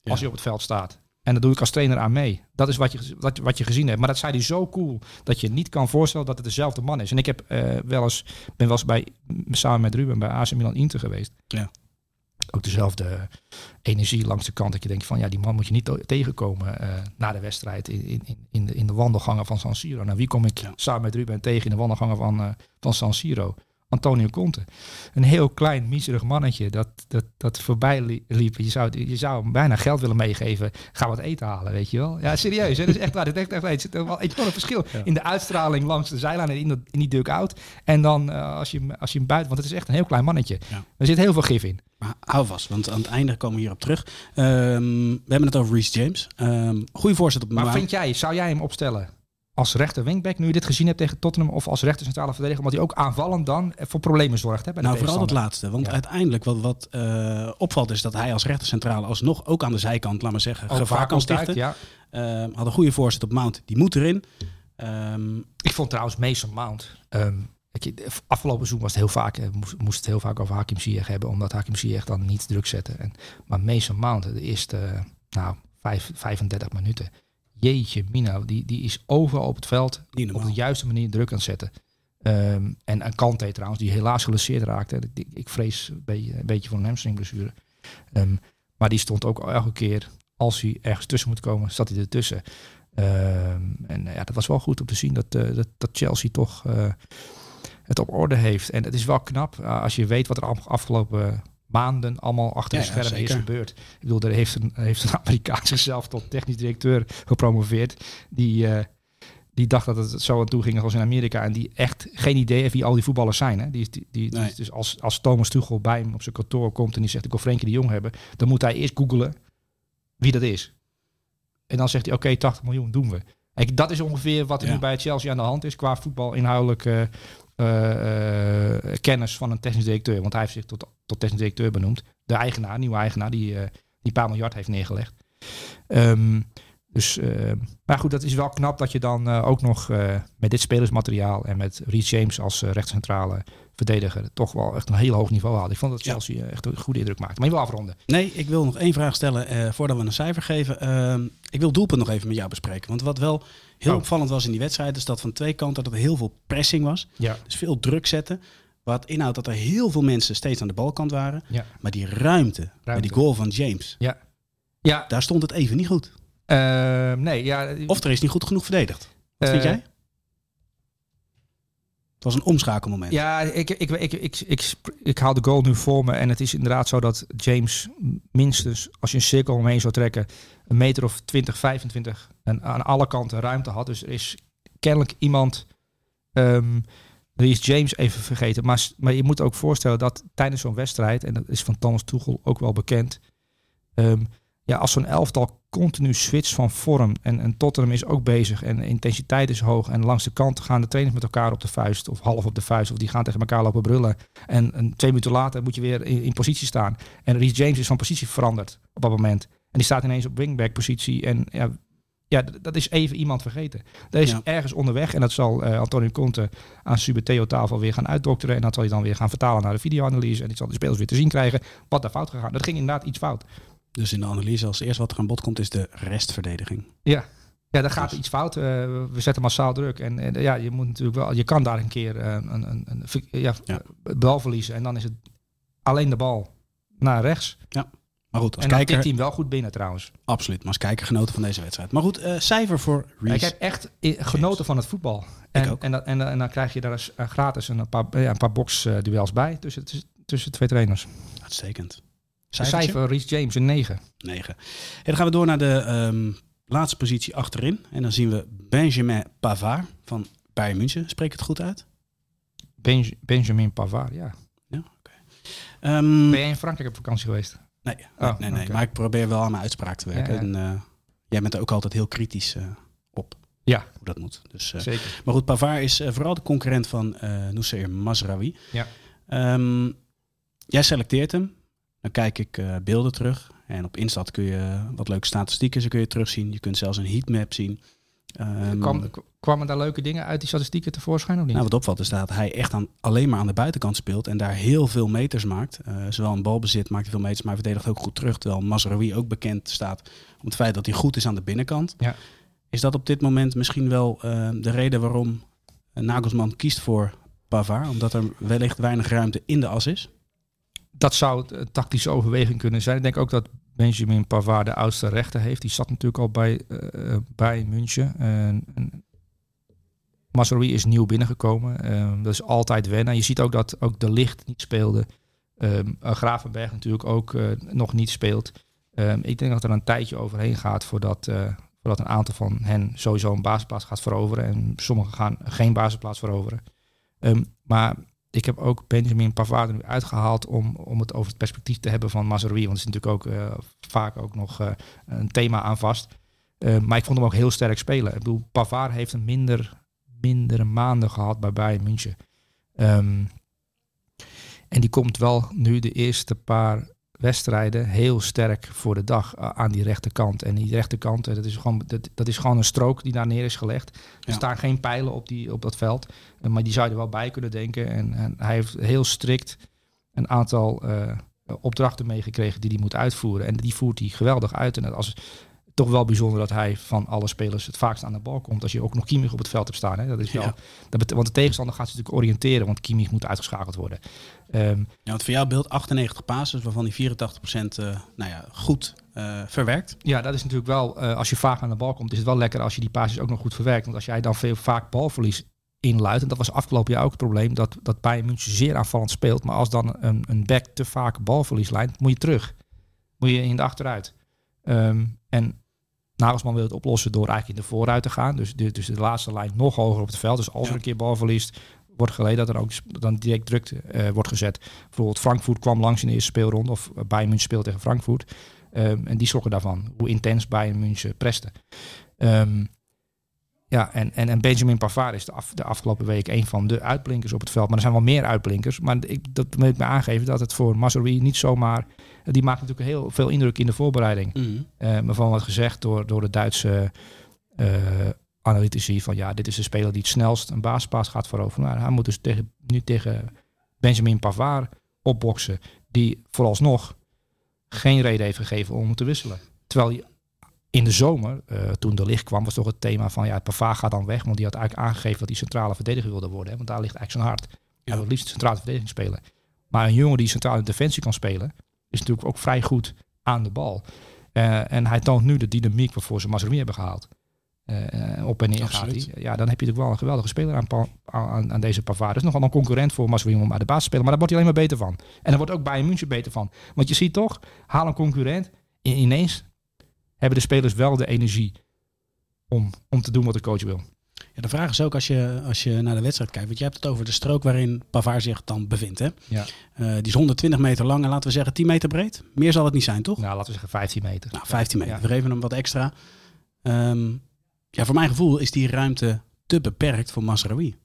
Ja. als je op het veld staat. En dat doe ik als trainer aan mee. Dat is wat je, wat, wat je gezien hebt. Maar dat zei hij zo cool dat je niet kan voorstellen dat het dezelfde man is. En ik heb eh, wel eens, ben wel eens bij, samen met Ruben bij AC Milan Inter geweest. Ja. Ook dezelfde energie langs de kant. Dat je denkt van ja, die man moet je niet tegenkomen na de wedstrijd in, in, in- de, in de wandelgangen van San Siro. Nou, wie kom ik Ja. samen met Ruben tegen in de wandelgangen van, van San Siro? Antonio Conte. Een heel klein, miserig mannetje dat, dat, dat voorbij li- liep. Je zou, je zou hem bijna geld willen meegeven. Ga wat eten halen, weet je wel. Ja, serieus. hè. Dat is echt waar. Het is echt, echt, het zit wel een enorm verschil Ja. in de uitstraling langs de zijlijn en in, de, in die duck-out. En dan eh, als, je, hem- als je hem buiten... Want het is echt een heel klein mannetje. Ja. Er zit heel veel gif in. Maar hou vast, want aan het einde komen we hierop terug. Ehm, we hebben het over Reece James. Um, goede voorzet op Maar vind jij, zou jij hem opstellen als rechter wingback, nu je dit gezien hebt tegen Tottenham, of als rechter centrale verdediger, omdat hij ook aanvallend dan voor problemen zorgt? Hè, bij nou, vooral het laatste. Want uiteindelijk wat, wat uh, opvalt is dat hij als rechter centrale alsnog ook aan de zijkant, laat maar zeggen, gevaar kan stichten. Ja. Uh, had een goede voorzet op Mount, die moet erin. Um, ik vond trouwens Mason Mount. Um, afgelopen seizoen was het heel vaak, eh, moest, moest het heel vaak over Hakim Ziyech hebben, omdat Hakim Ziyech dan niet druk zette. En, maar Mason Mount, de eerste nou, vijf, 35 minuten, jeetje mina, die, die is overal op het veld op de juiste manier druk aan het zetten. Um, en een Kante trouwens, die helaas geblesseerd raakte. Ik, ik vrees een beetje, een beetje voor een hamstringblessure. Um, maar die stond ook elke keer, als hij ergens tussen moet komen, zat hij ertussen. Um, en ja, dat was wel goed om te zien dat, uh, dat, dat, Chelsea toch uh, het op orde heeft. En het is wel knap uh, als je weet wat er afgelopen maanden allemaal achter de schermen is gebeurd. Ik bedoel, er heeft een, heeft een Amerikaan zichzelf tot technisch directeur gepromoveerd. Die, uh, die dacht dat het zo aan toe ging als in Amerika. En die echt geen idee heeft wie al die voetballers zijn. Hè? Die, die, die, nee. dus als, als Thomas Tuchel bij hem op zijn kantoor komt en die zegt ik wil Frenkie de Jong hebben. Dan moet hij eerst googelen wie dat is. En dan zegt hij oké, okay, 80 miljoen doen we. Kijk, dat is ongeveer wat er ja. nu bij Chelsea aan de hand is qua voetbal inhoudelijk uh, uh, kennis van een technisch directeur. Want hij heeft zich tot, tot technisch directeur benoemd. De eigenaar, nieuwe eigenaar, die, uh, die een paar miljard heeft neergelegd. Um, dus, maar goed, dat is wel knap dat je dan ook nog met dit spelersmateriaal en met Reece James als rechtscentrale verdediger toch wel echt een heel hoog niveau had. Ik vond dat Chelsea ja. echt een goede indruk maakte. Maar je wil afronden. Nee, ik wil nog één vraag stellen voordat we een cijfer geven. Uh, ik wil doelpunt nog even met jou bespreken. Want wat wel heel oh. opvallend was in die wedstrijd, is dat van twee kanten dat er heel veel pressing was. Ja. Dus veel druk zetten. Wat inhoudt dat er heel veel mensen steeds aan de balkant waren. Ja. Maar die ruimte, ruimte. bij die goal van James, ja. Ja. daar stond het even niet goed. Uh, nee, ja. Of er is niet goed genoeg verdedigd. Wat vind jij? Het was een omschakelmoment. Ja, ik, ik, ik, ik, ik, ik, haal de goal nu voor me. En het is inderdaad zo dat James minstens, als je een cirkel omheen zou trekken, een meter of 20, 25 en aan alle kanten ruimte had. Dus er is kennelijk iemand. Um, is James even vergeten. Maar, maar je moet ook voorstellen dat tijdens zo'n wedstrijd, en dat is van Thomas Tuchel ook wel bekend. Um, ja, als zo'n elftal continu switcht van vorm en, en Tottenham is ook bezig en de intensiteit is hoog en langs de kant gaan de trainers met elkaar op de vuist of half op de vuist of die gaan tegen elkaar lopen brullen en, en twee minuten later moet je weer in, in, positie staan en Reece James is van positie veranderd op dat moment en die staat ineens op wingback positie en ja, ja, dat is even iemand vergeten. Er is ergens onderweg en dat zal uh, Antonio Conte aan Subeteo tafel weer gaan uitdokteren en dat zal hij dan weer gaan vertalen naar de videoanalyse en die zal de spelers weer te zien krijgen wat daar fout gegaan. Dat ging inderdaad iets fout. Dus in de analyse als eerst wat er aan bod komt is de restverdediging. Ja, ja, daar gaat dus. iets fout. Uh, we zetten massaal druk. En, en, ja, je moet natuurlijk wel, je kan daar een keer uh, een, een, een, ja, ja. bal verliezen. En dan is het alleen de bal naar rechts. Ja. Maar goed, als en kijker... dit team wel goed binnen trouwens. Absoluut, maar als kijker genoten van deze wedstrijd. Maar goed, uh, cijfer voor Reece. Ik heb echt genoten van het voetbal. En, en, en, en, en, dan krijg je daar gratis een paar, ja, een paar boxduels bij tussen, tussen twee trainers. Uitstekend. Cijfertje? Cijfer, Reece James, een 9. 9. Ja, dan gaan we door naar de um, laatste positie achterin. En dan zien we Benjamin Pavard van Bayern München. Spreek het goed uit? Benj Benjamin Pavard, ja. ja okay. um, ben jij in Frankrijk op vakantie geweest? Nee, oh, nee, nee, okay. maar ik probeer wel aan mijn uitspraak te werken. Ja, ja. En uh, jij bent er ook altijd heel kritisch uh, op. Ja. Hoe dat moet. Dus, uh, Zeker. Maar goed, Pavard is vooral de concurrent van uh, Mazraoui. Ja. Um, jij selecteert hem. Dan kijk ik beelden terug. En op Instat kun je wat leuke statistieken kun je terugzien. Je kunt zelfs een heatmap zien. Um, Kwam, kwamen daar leuke dingen uit die statistieken tevoorschijn of niet? Nou, wat opvalt is dat hij echt aan, alleen maar aan de buitenkant speelt. En daar heel veel meters maakt. Uh, zowel in balbezit maakt hij veel meters, maar hij verdedigt ook goed terug. Terwijl Mazraoui ook bekend staat om het feit dat hij goed is aan de binnenkant. Ja. Is dat op dit moment misschien wel uh, de reden waarom Nagelsman kiest voor Pavard? Omdat er wellicht weinig ruimte in de as is? dat zou een tactische overweging kunnen zijn. Ik denk ook dat Benjamin Pavard de oudste rechter heeft. Die zat natuurlijk al bij, uh, bij München. En, en is nieuw binnengekomen. Um, dat is altijd wennen. Je ziet ook dat ook de licht niet speelde. Um, Gravenberg natuurlijk ook nog niet speelt. Um, ik denk dat er een tijdje overheen gaat voordat, voordat een aantal van hen sowieso een basisplaats gaat veroveren. En sommigen gaan geen basisplaats veroveren. maar ik heb ook Benjamin Pavard er nu uitgehaald om, om het over het perspectief te hebben van Mazraoui. Want het is natuurlijk ook eh, vaak ook nog eh, een thema aan vast. Eh, maar ik vond hem ook heel sterk spelen. Ik bedoel, Pavard heeft een minder, mindere maanden gehad bij Bayern München. Ehm, en die komt wel nu de eerste paar wedstrijden heel sterk voor de dag uh, aan die rechterkant. En die rechterkant, uh, dat, is gewoon, dat, dat, is gewoon een strook die daar neer is gelegd. Er ja. staan geen pijlen op, die, op dat veld. Uh, maar die zou je er wel bij kunnen denken. En, en hij heeft heel strikt een aantal opdrachten meegekregen die hij moet uitvoeren. En die voert hij geweldig uit. En als, toch wel bijzonder dat hij van alle spelers het vaakst aan de bal komt. Als je ook nog Kimmich op het veld hebt staan. Hè. Dat is wel, ja. dat want de tegenstander gaat zich natuurlijk oriënteren. Want Kimmich moet uitgeschakeld worden. Um, ja, want voor jou beeld 98 passes, waarvan die 84 procent uh, nou ja, goed uh, verwerkt. Ja, dat is natuurlijk wel, uh, als je vaak aan de bal komt, is het wel lekker als je die passes ook nog goed verwerkt. Want als jij dan veel vaak balverlies inluidt, en dat was afgelopen jaar ook het probleem, dat, dat Bayern München zeer aanvallend speelt. Maar als dan een, een back te vaak balverlies leidt, moet je terug. Moet je in de achteruit. Um, en Nagelsman wil het oplossen door eigenlijk in de vooruit te gaan. Dus de, dus de laatste lijn nog hoger op het veld. Dus als ja. er een keer bal verliest, wordt geleden dat er ook dan direct druk uh, wordt gezet. Bijvoorbeeld Frankfurt kwam langs in de eerste speelronde. Of Bayern München speelt tegen Frankfurt. Um, en die zorgen daarvan. Hoe intens Bayern München preste. Um, ja, en, en, en Benjamin Pavard is de, af, de afgelopen week een van de uitblinkers op het veld. Maar er zijn wel meer uitblinkers. Maar ik, dat moet ik me aangeven dat het voor Mazraoui niet zomaar... Die maakt natuurlijk heel veel indruk in de voorbereiding. Mm uh, maar van wat gezegd door, door de Duitse uh, analytici... van ja, dit is de speler die het snelst een baaspaas gaat. Maar hij moet dus tegen, nu tegen Benjamin Pavard opboksen... die vooralsnog geen reden heeft gegeven om te wisselen. Terwijl hij in de zomer, uh, toen de licht kwam, was toch het thema van ja, Pavard gaat dan weg. Want die had eigenlijk aangegeven dat hij centrale verdediger wilde worden. Hè, want daar ligt eigenlijk zijn hart. Hij wil het liefst centrale verdediging spelen. Maar een jongen die centrale defensie kan spelen, is natuurlijk ook vrij goed aan de bal. Uh, en hij toont nu de dynamiek waarvoor ze Mazraoui hebben gehaald. Uh, op en neer Absoluut. gaat hij. Ja, dan heb je natuurlijk wel een geweldige speler aan, aan, aan deze Pavard. Dus nogal een concurrent voor Mazraoui om aan de basis te spelen. Maar daar wordt hij alleen maar beter van. En daar wordt ook Bayern München beter van. Want je ziet toch, haal een concurrent. Ineens hebben de spelers wel de energie om, om te doen wat de coach wil. Ja, de vraag is ook als je, als je naar de wedstrijd kijkt. Want je hebt het over de strook waarin Pavard zich dan bevindt. Hè? Ja. Uh, die is 120 meter lang en laten we zeggen 10 meter breed. Meer zal het niet zijn, toch? Nou, laten we zeggen 15 meter. Nou, 15 meter. Ja. We geven hem wat extra. Um, ja, voor mijn gevoel is die ruimte te beperkt voor Masraoui.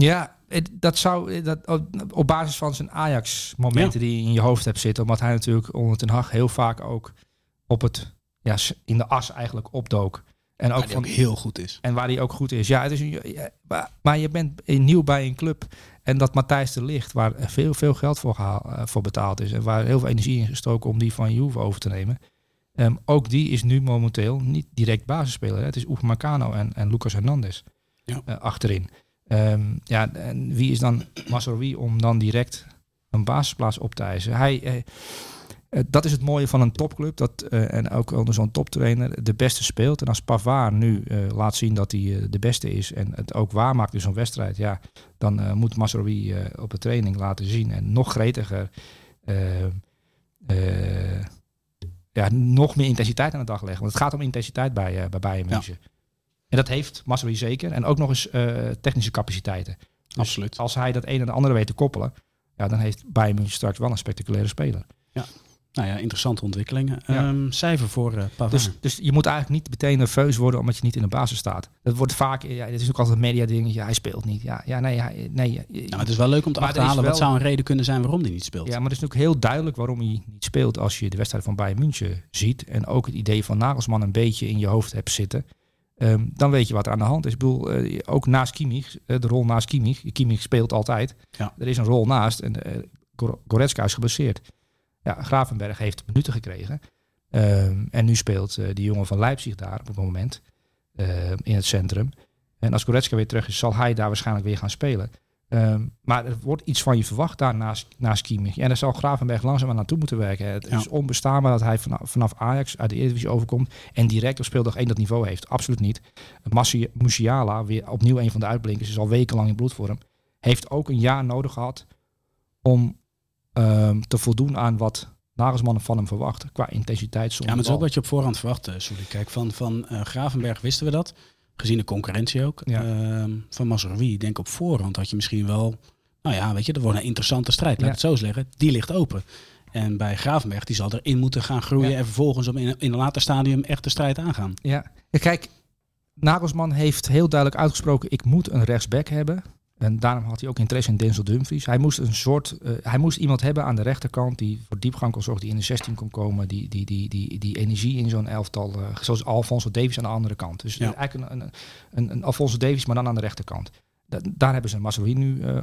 Ja, dat zou dat, op basis van zijn Ajax-momenten ja. die je in je hoofd hebt zitten, omdat hij natuurlijk onder Ten Hag heel vaak ook op het, ja, in de as eigenlijk opdook. En ook, van, ook heel goed is. En waar hij ook goed is. Ja, het is een, ja, maar, maar je bent nieuw bij een club. En dat Matthijs de Ligt, waar veel, veel geld voor, gehaal, voor betaald is. En waar heel veel energie in gestoken om die van Juve over te nemen. Um, ook die is nu momenteel niet direct basisspeler. Hè. Het is Oef Marcano en, en Lucas Hernandez ja. uh, achterin. Um, ja, en wie is dan Masrowi om dan direct een basisplaats op te eisen? Hij, eh, uh, dat is het mooie van een topclub. Dat, uh, en ook onder zo'n toptrainer de beste speelt. En als Pavard nu uh, laat zien dat hij de beste is en het ook waarmaakt in zo'n wedstrijd, ja, dan moet Masrowi op de training laten zien en nog gretiger, ja, nog meer intensiteit aan de dag leggen. Want het gaat om intensiteit bij, bij Bayern München. Ja. En dat heeft Masrowi zeker. En ook nog eens technische capaciteiten. Dus Absoluut. Als hij dat een en de andere weet te koppelen, ja, dan heeft Bayern München straks wel een spectaculaire speler. Ja. Nou ja, interessante ontwikkelingen. Ja. Um, cijfer voor uh, Pavard. Dus, dus je moet eigenlijk niet meteen nerveus worden omdat je niet in de basis staat. Dat wordt vaak, ja, dit is ook altijd een media ding. Ja, hij speelt niet. Ja, ja nee, hij, nee. Nou, het is wel leuk om te achterhalen. Wel... Wat zou een reden kunnen zijn waarom hij niet speelt? Ja, maar het is natuurlijk heel duidelijk waarom hij niet speelt als je de wedstrijd van Bayern München ziet. En ook het idee van Nagelsman een beetje in je hoofd hebt zitten. Um, dan weet je wat er aan de hand is. Ik bedoel, uh, ook naast Kimmich, uh, de rol naast Kimmich. Kimmich speelt altijd. Ja. Er is een rol naast en uh, Goretzka is geblesseerd. Ja, Gravenberg heeft minuten gekregen. Um, en nu speelt die jongen van Leipzig daar op het moment in het centrum. En als Goretzka weer terug is, zal hij daar waarschijnlijk weer gaan spelen. Um, maar er wordt iets van je verwacht daar naast, naast Kimmich. En daar zal Gravenberg langzaam naartoe moeten werken. Het ja. is onbestaanbaar dat hij vanaf, vanaf Ajax uit de Eredivisie overkomt en direct op speeldag 1 dat niveau heeft. Absoluut niet. Massi Musiala, weer opnieuw een van de uitblinkers, is al wekenlang in bloedvorm. Heeft ook een jaar nodig gehad om um, te voldoen aan wat Nagelsman van hem verwacht qua intensiteit. Ja, maar het is ook wat je op voorhand verwacht, Soelie. Kijk, van, van uh, Gravenberg wisten we dat. Gezien de concurrentie ook, Ja. ehm, van. Ik denk op voorhand had je misschien wel, nou ja, weet je, dat wordt een interessante strijd. Laat Ja. het zo zeggen. Die ligt open. En bij Gravenberg, die zal erin moeten gaan groeien Ja. en vervolgens op in, in een later stadium echt de strijd aangaan. Ja, kijk, Nagelsman heeft heel duidelijk uitgesproken: ik moet een rechtsback hebben. En daarom had hij ook interesse in Denzel Dumfries. Hij moest een soort, eh, hij moest iemand hebben aan de rechterkant die voor diepgang kon zorgen, die in de 16 kon komen, die, die, die, die, die energie in zo'n elftal, eh, zoals Alfonso Davies aan de andere kant. Dus Ja. eigenlijk een, een, een, een Alfonso Davies, maar dan aan de rechterkant. Da- daar hebben ze Mazraoui nu eh,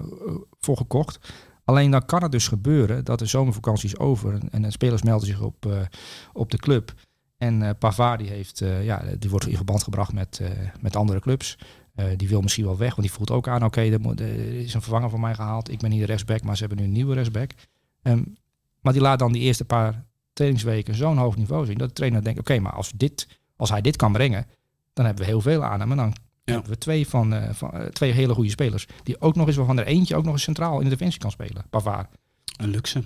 voor gekocht. Alleen dan kan het dus gebeuren dat de zomervakantie is over en, en de spelers melden zich op, op de club. En Pavard die heeft, ja, die wordt in verband gebracht met, met andere clubs. Eh, die wil misschien wel weg, want die voelt ook aan, oké, er, er is een vervanger voor mij gehaald. Ik ben niet de rechtsback, maar ze hebben nu een nieuwe rechtsback. Ehm, maar die laat dan die eerste paar trainingsweken zo'n hoog niveau zien, dat de trainer denkt, oké, maar als, dit, als hij dit kan brengen, dan hebben we heel veel aan hem. En dan Ja. hebben we twee, van, eh, van, eh, twee hele goede spelers. Die ook nog eens, waarvan er eentje ook nog eens centraal in de defensie kan spelen. Pavard. Een luxe.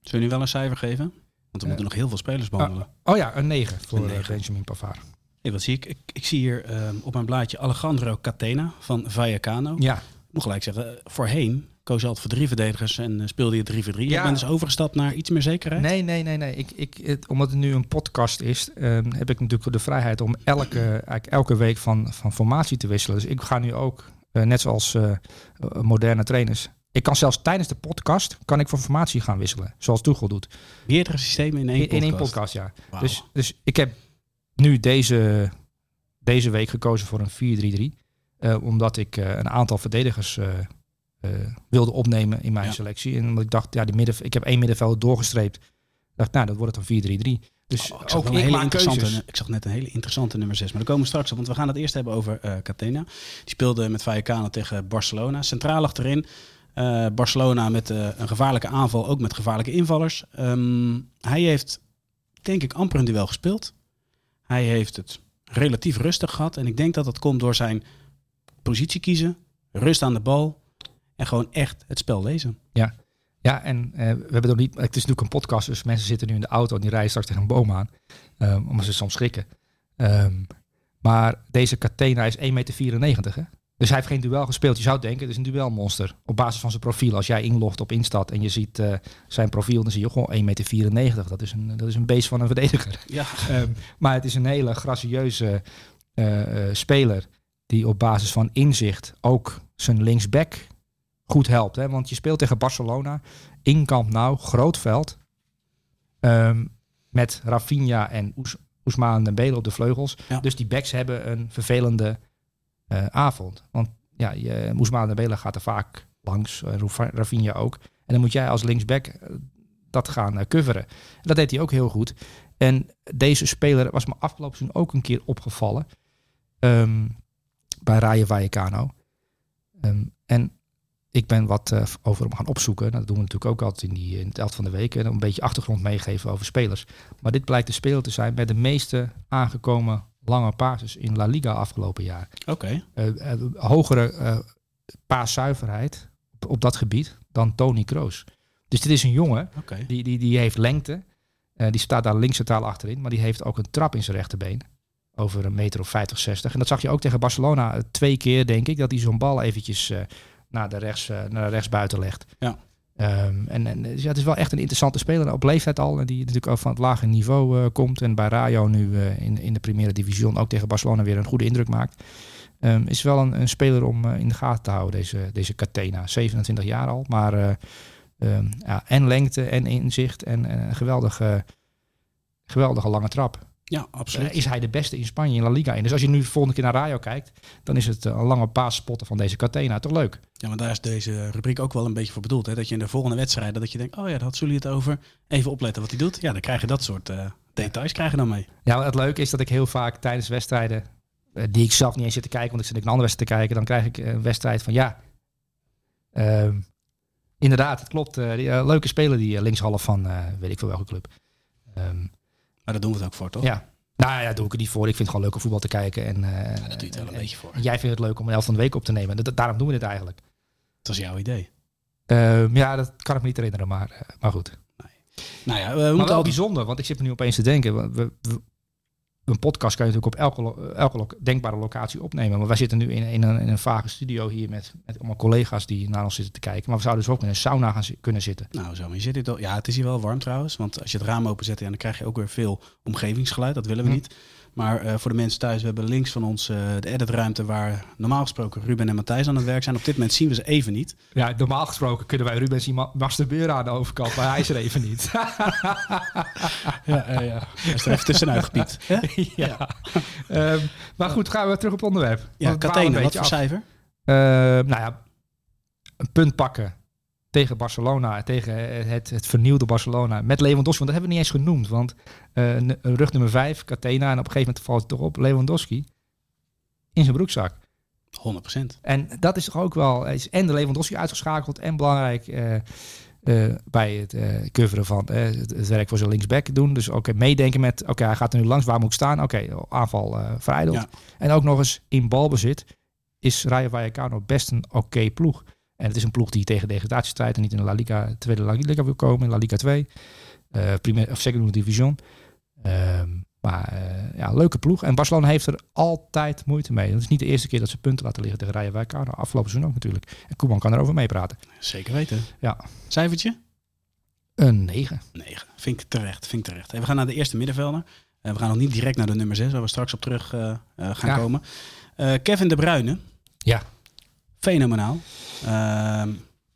Zullen nu wel een cijfer geven? Want we moeten nog heel veel spelers behandelen. Oh ja, een 9 voor Een. Benjamin Pavard. Hey, wat zie ik? ik? Ik zie hier ehm, op mijn blaadje Alejandro Catena van Vallecano. Ja, Ik moet gelijk zeggen, eh, voorheen koos je altijd voor drie verdedigers en eh, speelde je 3 voor 3. Ja. Je bent dus overgestapt naar iets meer zekerheid. Nee, nee, nee, nee. Ik, ik, het, omdat het nu een podcast is, ehm, heb ik natuurlijk de vrijheid om elke, eigenlijk elke week van, van formatie te wisselen. Dus ik ga nu ook, eh, net zoals moderne trainers. Ik kan zelfs tijdens de podcast kan ik van formatie gaan wisselen, zoals Tuchel doet. Meerdere systemen in één In, in podcast. één podcast, ja. Dus, dus ik heb nu deze, deze week gekozen voor een 4-3-3. eh, omdat ik eh, een aantal verdedigers eh, wilde opnemen in mijn Ja. selectie. En omdat ik dacht, ja, die midden, ik heb één middenveld doorgestreept. Ik dacht, nou, dat wordt het een 4-3-3. Dus Oh, ik, zag ook een hele interessante, keuzes. ik zag net een hele interessante nummer 6. Maar daar komen we straks op. Want we gaan het eerst hebben over Catena. Die speelde met Vallecano tegen Barcelona. Centraal achterin. Barcelona met een gevaarlijke aanval. Ook met gevaarlijke invallers. Ehm, hij heeft, denk ik, amper een duel gespeeld. Hij heeft het relatief rustig gehad. En ik denk dat dat komt door zijn positie kiezen. Rust aan de bal. En gewoon echt het spel lezen. Ja, en eh, we hebben nog niet. Het is natuurlijk een podcast, dus mensen zitten nu in de auto en die rijden straks tegen een boom aan. ehm, omdat ze soms schrikken. Ehm, maar deze Catena is 1,94 meter. Hè? Dus hij heeft geen duel gespeeld. Je zou denken, het is een duelmonster. Op basis van zijn profiel. Als jij inlogt op Instat en je ziet eh, zijn profiel, dan zie je gewoon 1,94 meter. Dat is een, dat is een beest van een verdediger. Ja, Ehm, maar het is een hele gracieuze eh, eh, speler die op basis van inzicht ook zijn linksback goed helpt. Hè? Want je speelt tegen Barcelona in Camp Nou, groot veld. ehm, met Rafinha en Oes, Ousmane Dembele op de vleugels. Ja. Dus die backs hebben een vervelende eh, avond. Want ja, je, Ousmane Dembele gaat er vaak langs, eh, Rafinha ook. En dan moet jij als linksback eh, dat gaan coveren. En dat deed hij ook heel goed. En deze speler was me afgelopen seizoen ook een keer opgevallen. ehm, bij Rayo Vallecano. Ehm, en ik ben wat over hem gaan opzoeken. Nou, dat doen we natuurlijk ook altijd in, die, in het elft van de week. En een beetje achtergrond meegeven over spelers. Maar dit blijkt de speler te zijn met de meeste aangekomen lange passes in La Liga afgelopen jaar. oké. Eh, eh, hogere eh paaszuiverheid op, op dat gebied dan Tony Kroos. Dus dit is een jongen die, die, die heeft lengte. Die staat daar links centraal achterin. Maar die heeft ook een trap in zijn rechterbeen. Over een meter of 50, 60. En dat zag je ook tegen Barcelona twee keer, denk ik. Dat hij zo'n bal eventjes naar, de rechts, naar de rechtsbuiten legt. Ja. Ehm, en dus ja, het is wel echt een interessante speler op leeftijd al. Die natuurlijk ook van het lage niveau eh, komt. En bij Rayo nu eh, in, in de Primera Division ook tegen Barcelona weer een goede indruk maakt. Ehm, is wel een, een speler om eh, in de gaten te houden, deze, deze Catena. 27 jaar al, maar eh, ehm, ja, en lengte en inzicht en een geweldige, geweldige lange trap. Ja, absoluut. Eh, is hij de beste in Spanje in La Liga in. Dus als je nu de volgende keer naar Rayo kijkt, dan is het eh, een lange paas spotten van deze Catena. Toch leuk? Ja, maar daar is deze rubriek ook wel een beetje voor bedoeld. Hè? Dat je in de volgende wedstrijden, dat je denkt, oh ja, daar had Sully het over. Even opletten wat hij doet. Ja, dan krijg je dat soort eh, details krijg je dan mee. Ja, het leuke is dat ik heel vaak tijdens wedstrijden, die ik zelf niet eens zit te kijken, want ik zit ik een andere wedstrijd te kijken, dan krijg ik een wedstrijd van ja, ehm, inderdaad, het klopt. die, leuke speler die linkshalf van, weet ik veel welke club. Ehm, Maar daar doen we het ook voor, toch? ja, nou ja, doe ik er niet voor. Ik vind het gewoon leuk om voetbal te kijken. En, eh, Ja, dat doe je het wel een en- beetje voor. en jij vindt het leuk om een elf van de week op te nemen. Dat- daarom doen we dit eigenlijk. Dat was jouw idee. Ehm, ja, dat kan ik me niet herinneren, maar, eh, maar goed. Nou ja, we Maar moeten wel altijd... bijzonder, want ik zit me nu opeens te denken. We- een podcast kan je natuurlijk op elke, elke lo- denkbare locatie opnemen. Maar wij zitten nu in, in, een, in een vage studio hier met, met allemaal collega's die naar ons zitten te kijken. Maar we zouden dus ook in een sauna gaan kunnen zitten. Nou, zo. maar Je zit hier toch, ja, het is hier wel warm trouwens. Want als je het raam openzet, ja, dan krijg je ook weer veel omgevingsgeluid. Dat willen we Hm. niet. Maar eh, voor de mensen thuis, we hebben links van ons eh, de editruimte waar normaal gesproken Ruben en Matthijs aan het werk zijn. Op dit moment zien we ze even niet. Ja, normaal gesproken kunnen wij Ruben zien ma- masturberen aan de overkant, maar hij is er even niet. Ja, ja. Hij is er even tussenuit gepiept. Ja. Ehm, maar goed, gaan we terug op het onderwerp. Ja, een wat voor af. cijfer? Ehm, nou ja, een punt pakken tegen Barcelona, tegen het, het vernieuwde Barcelona met Lewandowski. Want dat hebben we niet eens genoemd, want eh, rug nummer 5, Catena, en op een gegeven moment valt het toch op, Lewandowski in zijn broekzak. 100%. En dat is toch ook wel, is en de Lewandowski uitgeschakeld en belangrijk eh, eh, bij het eh coveren van eh, het, het werk voor zijn linksback doen. Dus ook meedenken met, oké, hij gaat er nu langs, waar moet ik staan? Oké, aanval eh verijdeld. Ja. En ook nog eens in balbezit is Rayo Vallecano best een oké ploeg. En het is een ploeg die tegen degradatie strijdt en niet in de La Liga, tweede La Liga wil komen, in La Liga 2. eh primair, of Segundo Division. Ehm, maar eh, ja, leuke ploeg. En Barcelona heeft er altijd moeite mee. Het is niet de eerste keer dat ze punten laten liggen tegen Rayo Vallecano. Afgelopen seizoen ook natuurlijk. En Koeman kan erover meepraten. Zeker weten. Ja. Cijfertje? Een 9. 9. Vind ik terecht. Vind ik terecht. Hey, we gaan naar de eerste middenvelder. Eh, we gaan nog niet direct naar de nummer 6, waar we straks op terug eh, eh, gaan Ja. komen. Eh, Kevin De Bruyne. Ja. Fenomenaal. Ehm,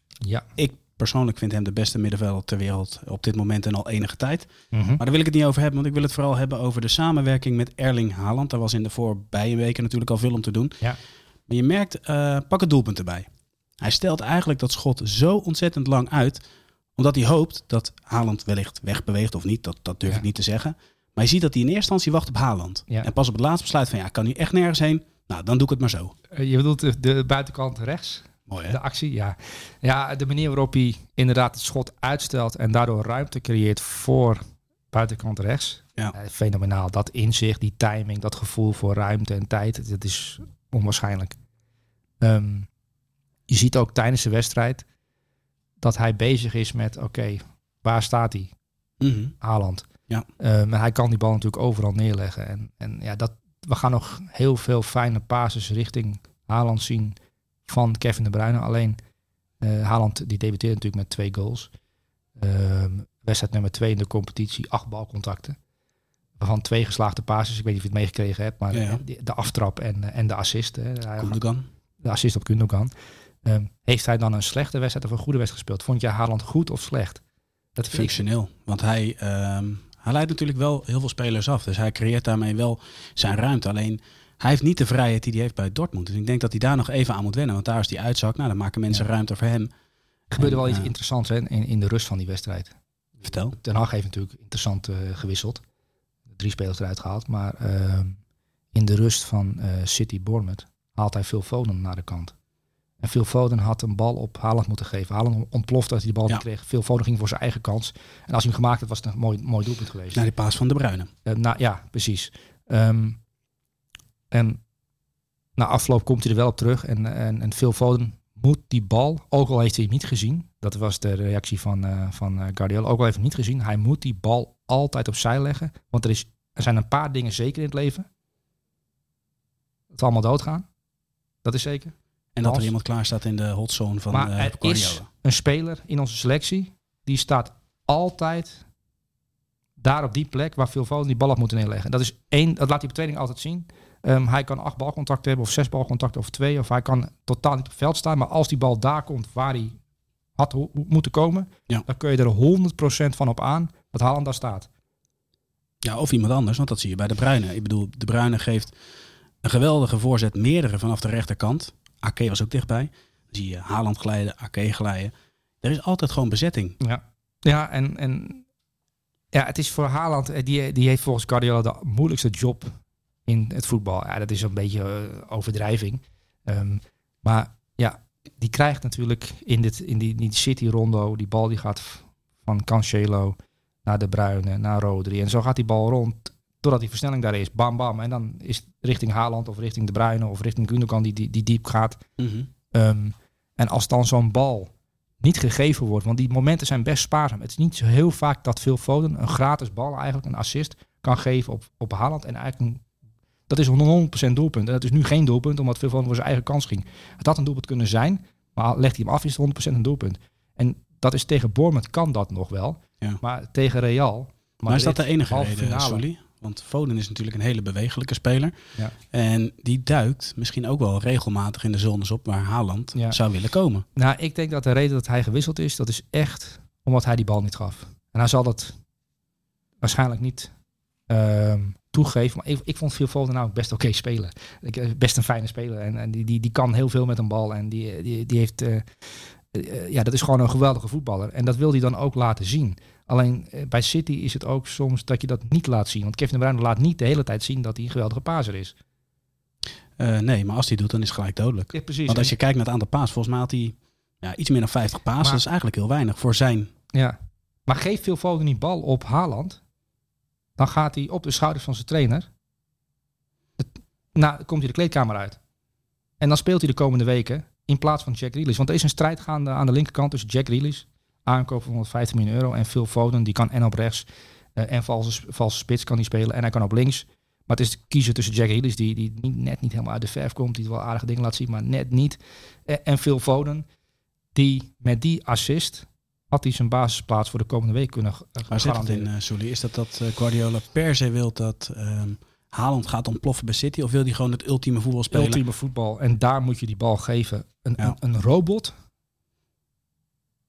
Ja. ik persoonlijk vind hem de beste middenvelder ter wereld op dit moment en al enige tijd. Mhm. Maar daar wil ik het niet over hebben, want ik wil het vooral hebben over de samenwerking met Erling Haaland. Daar was in de voorbije weken natuurlijk al veel om te doen. Ja. Maar je merkt, eh, pak het doelpunt erbij. Hij stelt eigenlijk dat schot zo ontzettend lang uit, omdat hij hoopt dat Haaland wellicht wegbeweegt of niet. Dat, dat durf Ja. ik niet te zeggen. Maar je ziet dat hij in eerste instantie wacht op Haaland. Ja. En pas op het laatste besluit van ja, ik kan nu echt nergens heen. Nou, dan doe ik het maar zo. Eh, Je bedoelt de, buitenkant rechts? Mooi hè? De actie, ja. Ja, de manier waarop hij inderdaad het schot uitstelt en daardoor ruimte creëert voor buitenkant rechts. Ja. Eh, fenomenaal. Dat inzicht, die timing, dat gevoel voor ruimte en tijd, dat is onwaarschijnlijk. Ehm, je ziet ook tijdens de wedstrijd dat hij bezig is met, oké, waar staat hij? Mhm. Haaland. Ja. Ehm, en hij kan die bal natuurlijk overal neerleggen. En, en ja, dat, we gaan nog heel veel fijne passes richting Haaland zien van Kevin De Bruyne. Alleen eh Haaland die debuteert natuurlijk met twee goals. Ehm, wedstrijd nummer twee in de competitie, acht balcontacten. Waarvan twee geslaagde passes. Ik weet niet of je het meegekregen hebt, maar Ja, ja. de, de aftrap en, eh, en de assist. Hè. Gundogan. de assist op Gundogan. Ehm, heeft hij dan een slechte wedstrijd of een goede wedstrijd gespeeld? Vond je Haaland goed of slecht? Dat ik Functioneel. Want hij, ehm, hij leidt natuurlijk wel heel veel spelers af. Dus hij creëert daarmee wel zijn ruimte. Alleen hij heeft niet de vrijheid die hij heeft bij Dortmund. Dus ik denk dat hij daar nog even aan moet wennen. Want daar is die uitzak. Nou, dan maken mensen Ja. ruimte voor hem. Er gebeurde En, wel iets eh, interessants hè, in, in de rust van die wedstrijd. Vertel. Ten Hag heeft natuurlijk interessant eh, gewisseld. Drie spelers eruit gehaald. Maar ehm, in de rust van eh, City Bournemouth haalt hij Phil Foden naar de kant. En Phil Foden had een bal op Haaland moeten geven. Haaland ontplofte als hij die bal Ja. kreeg. Phil Foden ging voor zijn eigen kans. En als hij hem gemaakt had, was het een mooi, mooi doelpunt geweest. Naar die paas van De Bruyne. Eh, nou ja, precies. Ehm, en na afloop komt hij er wel op terug. En, en, en Phil Foden moet die bal, ook al heeft hij hem niet gezien. Dat was de reactie van, eh van eh, Guardiola. Ook al heeft hij hem niet gezien. Hij moet die bal altijd opzij leggen. Want er, is, er zijn een paar dingen zeker in het leven. Dat we allemaal doodgaan. Dat is zeker. En dat Als- er iemand klaar staat in de hotzone van maar eh er is een speler in onze selectie. Die staat altijd daar op die plek waar Phil Foden die bal had moeten neerleggen. Dat is één, dat laat op training altijd zien. Ehm, hij kan acht balcontacten hebben of zes balcontacten of twee. Of hij kan totaal niet op het veld staan. Maar als die bal daar komt waar hij had ho- moeten komen. Ja. Dan kun je er 100% van op aan dat Haaland daar staat. Ja, of iemand anders, want dat zie je bij De Bruyne. Ik bedoel, De Bruyne geeft een geweldige voorzet, meerdere vanaf de rechterkant. AK was ook dichtbij. Dan zie je Haaland glijden, AK glijden. Er is altijd gewoon bezetting. Ja, ja en, en ja, het is voor Haaland, eh, die, die heeft volgens Guardiola de moeilijkste job in het voetbal. Ja, dat is een beetje eh, overdrijving. Ehm, maar ja, die krijgt natuurlijk in, dit, in die, die City-rondo, die bal die gaat van Cancelo naar De Bruyne, naar Rodri. En zo gaat die bal rond, doordat die versnelling daar is, bam bam. En dan is het richting Haaland of richting De Bruyne of richting Gundogan die, die, die diep gaat. Mhm. Ehm, en als dan zo'n bal niet gegeven wordt, want die momenten zijn best spaarzaam. Het is niet zo heel vaak dat veel Foden een gratis bal, eigenlijk een assist, kan geven op, op Haaland. En eigenlijk een, dat is een 100% doelpunt. En dat is nu geen doelpunt, omdat veel van voor zijn eigen kans ging. Het had een doelpunt kunnen zijn, maar legt hij hem af, is het 100% een doelpunt. En dat is tegen Bournemouth kan dat nog wel. Ja. Maar tegen Real... Maar, is dat de enige halve reden, finale. Want Foden is natuurlijk een hele bewegelijke speler. Ja. En die duikt misschien ook wel regelmatig in de zones op waar Haaland Ja. zou willen komen. Nou, ik denk dat de reden dat hij gewisseld is, dat is echt omdat hij die bal niet gaf. En hij zal dat waarschijnlijk niet ehm, toegeven. Maar ik, ik vond Phil Foden nou best oké spelen. Ik, eh, best een fijne speler. En, en die, die, die kan heel veel met een bal. En die, die, die heeft... eh, ja, dat is gewoon een geweldige voetballer. En dat wil hij dan ook laten zien. Alleen eh, bij City is het ook soms dat je dat niet laat zien. Want Kevin De Bruyne laat niet de hele tijd zien dat hij een geweldige paser is. Eh, nee, maar als hij doet, dan is het gelijk dodelijk. Ja, precies. Want als je kijkt naar het aantal paas, volgens mij had hij ja, iets meer dan 50 paas. Maar- Dat is eigenlijk heel weinig voor zijn. Ja. Maar geef Phil Foden die bal op Haaland, dan gaat hij op de schouders van zijn trainer. Het- nou, komt hij de kleedkamer uit. En dan speelt hij de komende weken in plaats van Jack Grealish. Want er is een strijd gaande aan de linkerkant tussen Jack Grealish, aankoop van 150 miljoen euro, en Phil Foden, die kan en op rechts eh, en valse, valse spits kan hij spelen en hij kan op links. Maar het is kiezen tussen Jack Grealish, die, die niet, net niet helemaal uit de verf komt, die wel aardige dingen laat zien, maar net niet. Eh, en Phil Foden, die met die assist had hij zijn basisplaats voor de komende week kunnen g- Waar zit het in, eh Sully? Is dat dat eh, Guardiola per se wil dat ehm Haaland gaat ontploffen bij City? Of wil hij gewoon het ultieme voetbal spelen? Ultieme voetbal. En daar moet je die bal geven. Een, Ja. een, een robot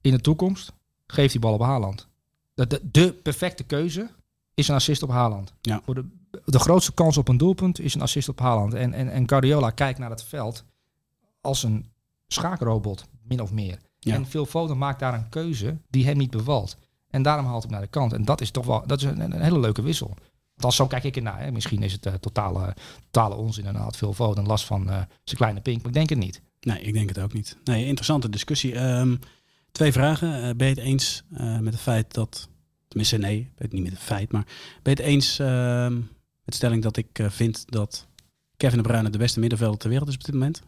in de toekomst geeft die bal op Haaland. De, de, de perfecte keuze is een assist op Haaland. Ja. Voor de, de grootste kans op een doelpunt is een assist op Haaland. En, en, en Guardiola kijkt naar het veld als een schaakrobot, min of meer. Ja. En Phil Foden maakt daar een keuze die hem niet bevalt. En daarom haalt hij hem naar de kant. En dat is toch wel dat is een, een hele leuke wissel. Want zo kijk ik ernaar. Hè. Misschien is het eh, totale, totale onzin en had Phil Foden last van eh, zijn kleine pink. Maar ik denk het niet. Nee, ik denk het ook niet. Nee, interessante discussie. Ehm, twee vragen. Eh, ben je het eens met het feit dat... Tenminste, nee, ik ben het niet met het feit. Maar ben je het eens ehm, met de stelling dat ik vind dat Kevin De Bruyne de beste middenvelder ter wereld is op dit moment?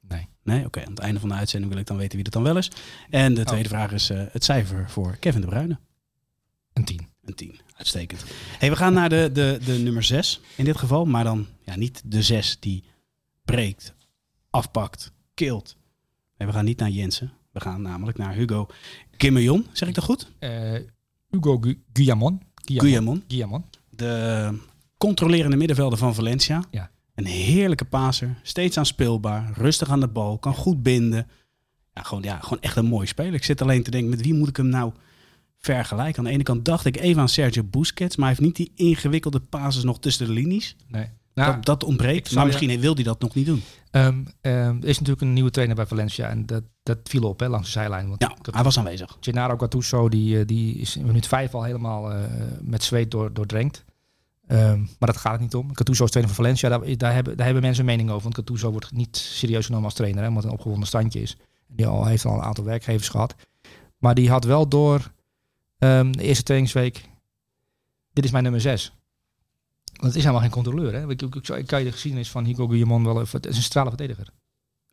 Nee. Nee, oké. Aan het einde van de uitzending wil ik dan weten wie dat dan wel is. En de tweede vraag is het cijfer voor Kevin De Bruyne. Een 10. Een 10. Uitstekend. Hey, we gaan naar de, de, de nummer 6 in dit geval. Maar dan ja, niet de 6 die breekt, afpakt, kilt. Nee, we gaan niet naar Jensen. We gaan namelijk naar Hugo Kimmejon. Zeg ik dat goed? Eh, Hugo Gu- Guillamon. Guillamon. Guillamon. De controlerende middenvelder van Valencia. Ja. Een heerlijke paser. Steeds aanspeelbaar. Rustig aan de bal. Kan goed binden. Ja gewoon, ja, gewoon echt een mooie speler. Ik zit alleen te denken, met wie moet ik hem nou vergelijken? Aan de ene kant dacht ik even aan Sergio Busquets. Maar hij heeft niet die ingewikkelde pases nog tussen de linies. Nee. Nou, dat, dat ik ontbreekt. Maar misschien wil hij dat nog niet doen. ehm, ehm, er is natuurlijk een nieuwe trainer bij Valencia. En dat, dat viel op hè, langs de zijlijn. Want Ja, hij was aanwezig. Gennaro Gattuso die, eh, die is in minuut vijf al helemaal eh, met zweet door, doordrenkt. Ehm, maar dat gaat het niet om. Gattuso is trainer van Valencia. Daar, daar, hebben, daar hebben mensen een mening over. Want Gattuso wordt niet serieus genomen als trainer. Hè, omdat een opgewonden standje is. Die al, heeft al een aantal werkgevers gehad. Maar die had wel door ehm, de eerste trainingsweek. Dit is mijn nummer zes. Want het is helemaal geen controleur. Hè? Ik, ik, ik, ik kan je de geschiedenis van Hugo Guillamon wel even... Het is een centrale verdediger.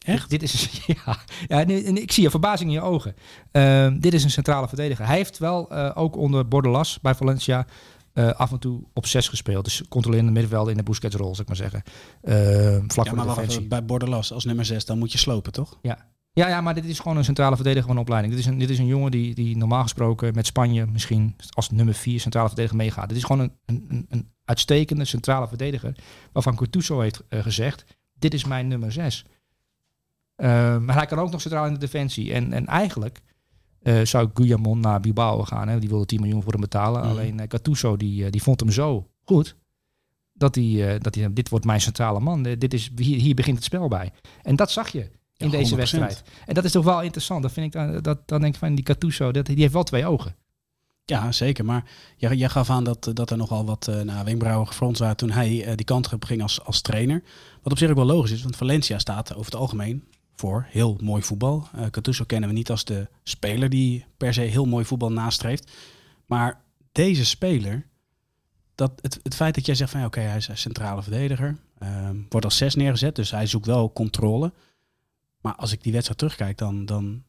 Echt? Dit, dit is, ja, ja en ik zie je verbazing in je ogen. Ehm, dit is een centrale verdediger. Hij heeft wel eh, ook onder Bordelas bij Valencia eh, af en toe op zes gespeeld. Dus controlerende middenvelder in de Busquets-rol, zeg ik maar zeggen. Ehm, vlak Ja, maar de wacht bij Bordelas als nummer 6, dan moet je slopen, toch? Ja, ja, maar dit is gewoon een centrale verdediger van opleiding. Dit is een, dit is een jongen die, die normaal gesproken met Spanje misschien als nummer vier centrale verdediger meegaat. Dit is gewoon een, een, een- uitstekende centrale verdediger. Waarvan Coutuso heeft eh, gezegd, dit is mijn nummer zes. Eh, maar hij kan ook nog centraal in de defensie. En, en eigenlijk eh, zou Guillamon naar Bilbao gaan. Hè? Die wilde 10 miljoen voor hem betalen. Mhm. Alleen uh, Gattuso die, eh, die vond hem zo goed. Dat hij, eh, dat hij dit wordt mijn centrale man. Eh, dit is, hier, hier begint het spel bij. En dat zag je in Ja, deze 100%. wedstrijd. En dat is toch wel interessant. Dat vind ik dan, dat, dan denk ik van die Gattuso, dat, die heeft wel twee ogen. Ja, zeker. Maar jij, jij gaf aan dat, dat er nogal wat uh, nou, wenkbrauwen gefronst waren toen hij uh, die kant op ging als, als trainer. Wat op zich ook wel logisch is, want Valencia staat over het algemeen voor heel mooi voetbal. Uh, Gattuso kennen we niet als de speler die per se heel mooi voetbal nastreeft. Maar deze speler, dat het, het feit dat jij zegt van oké, okay, hij is centrale verdediger, uh, wordt als zes neergezet, dus hij zoekt wel controle. Maar als ik die wedstrijd terugkijk, dan, dan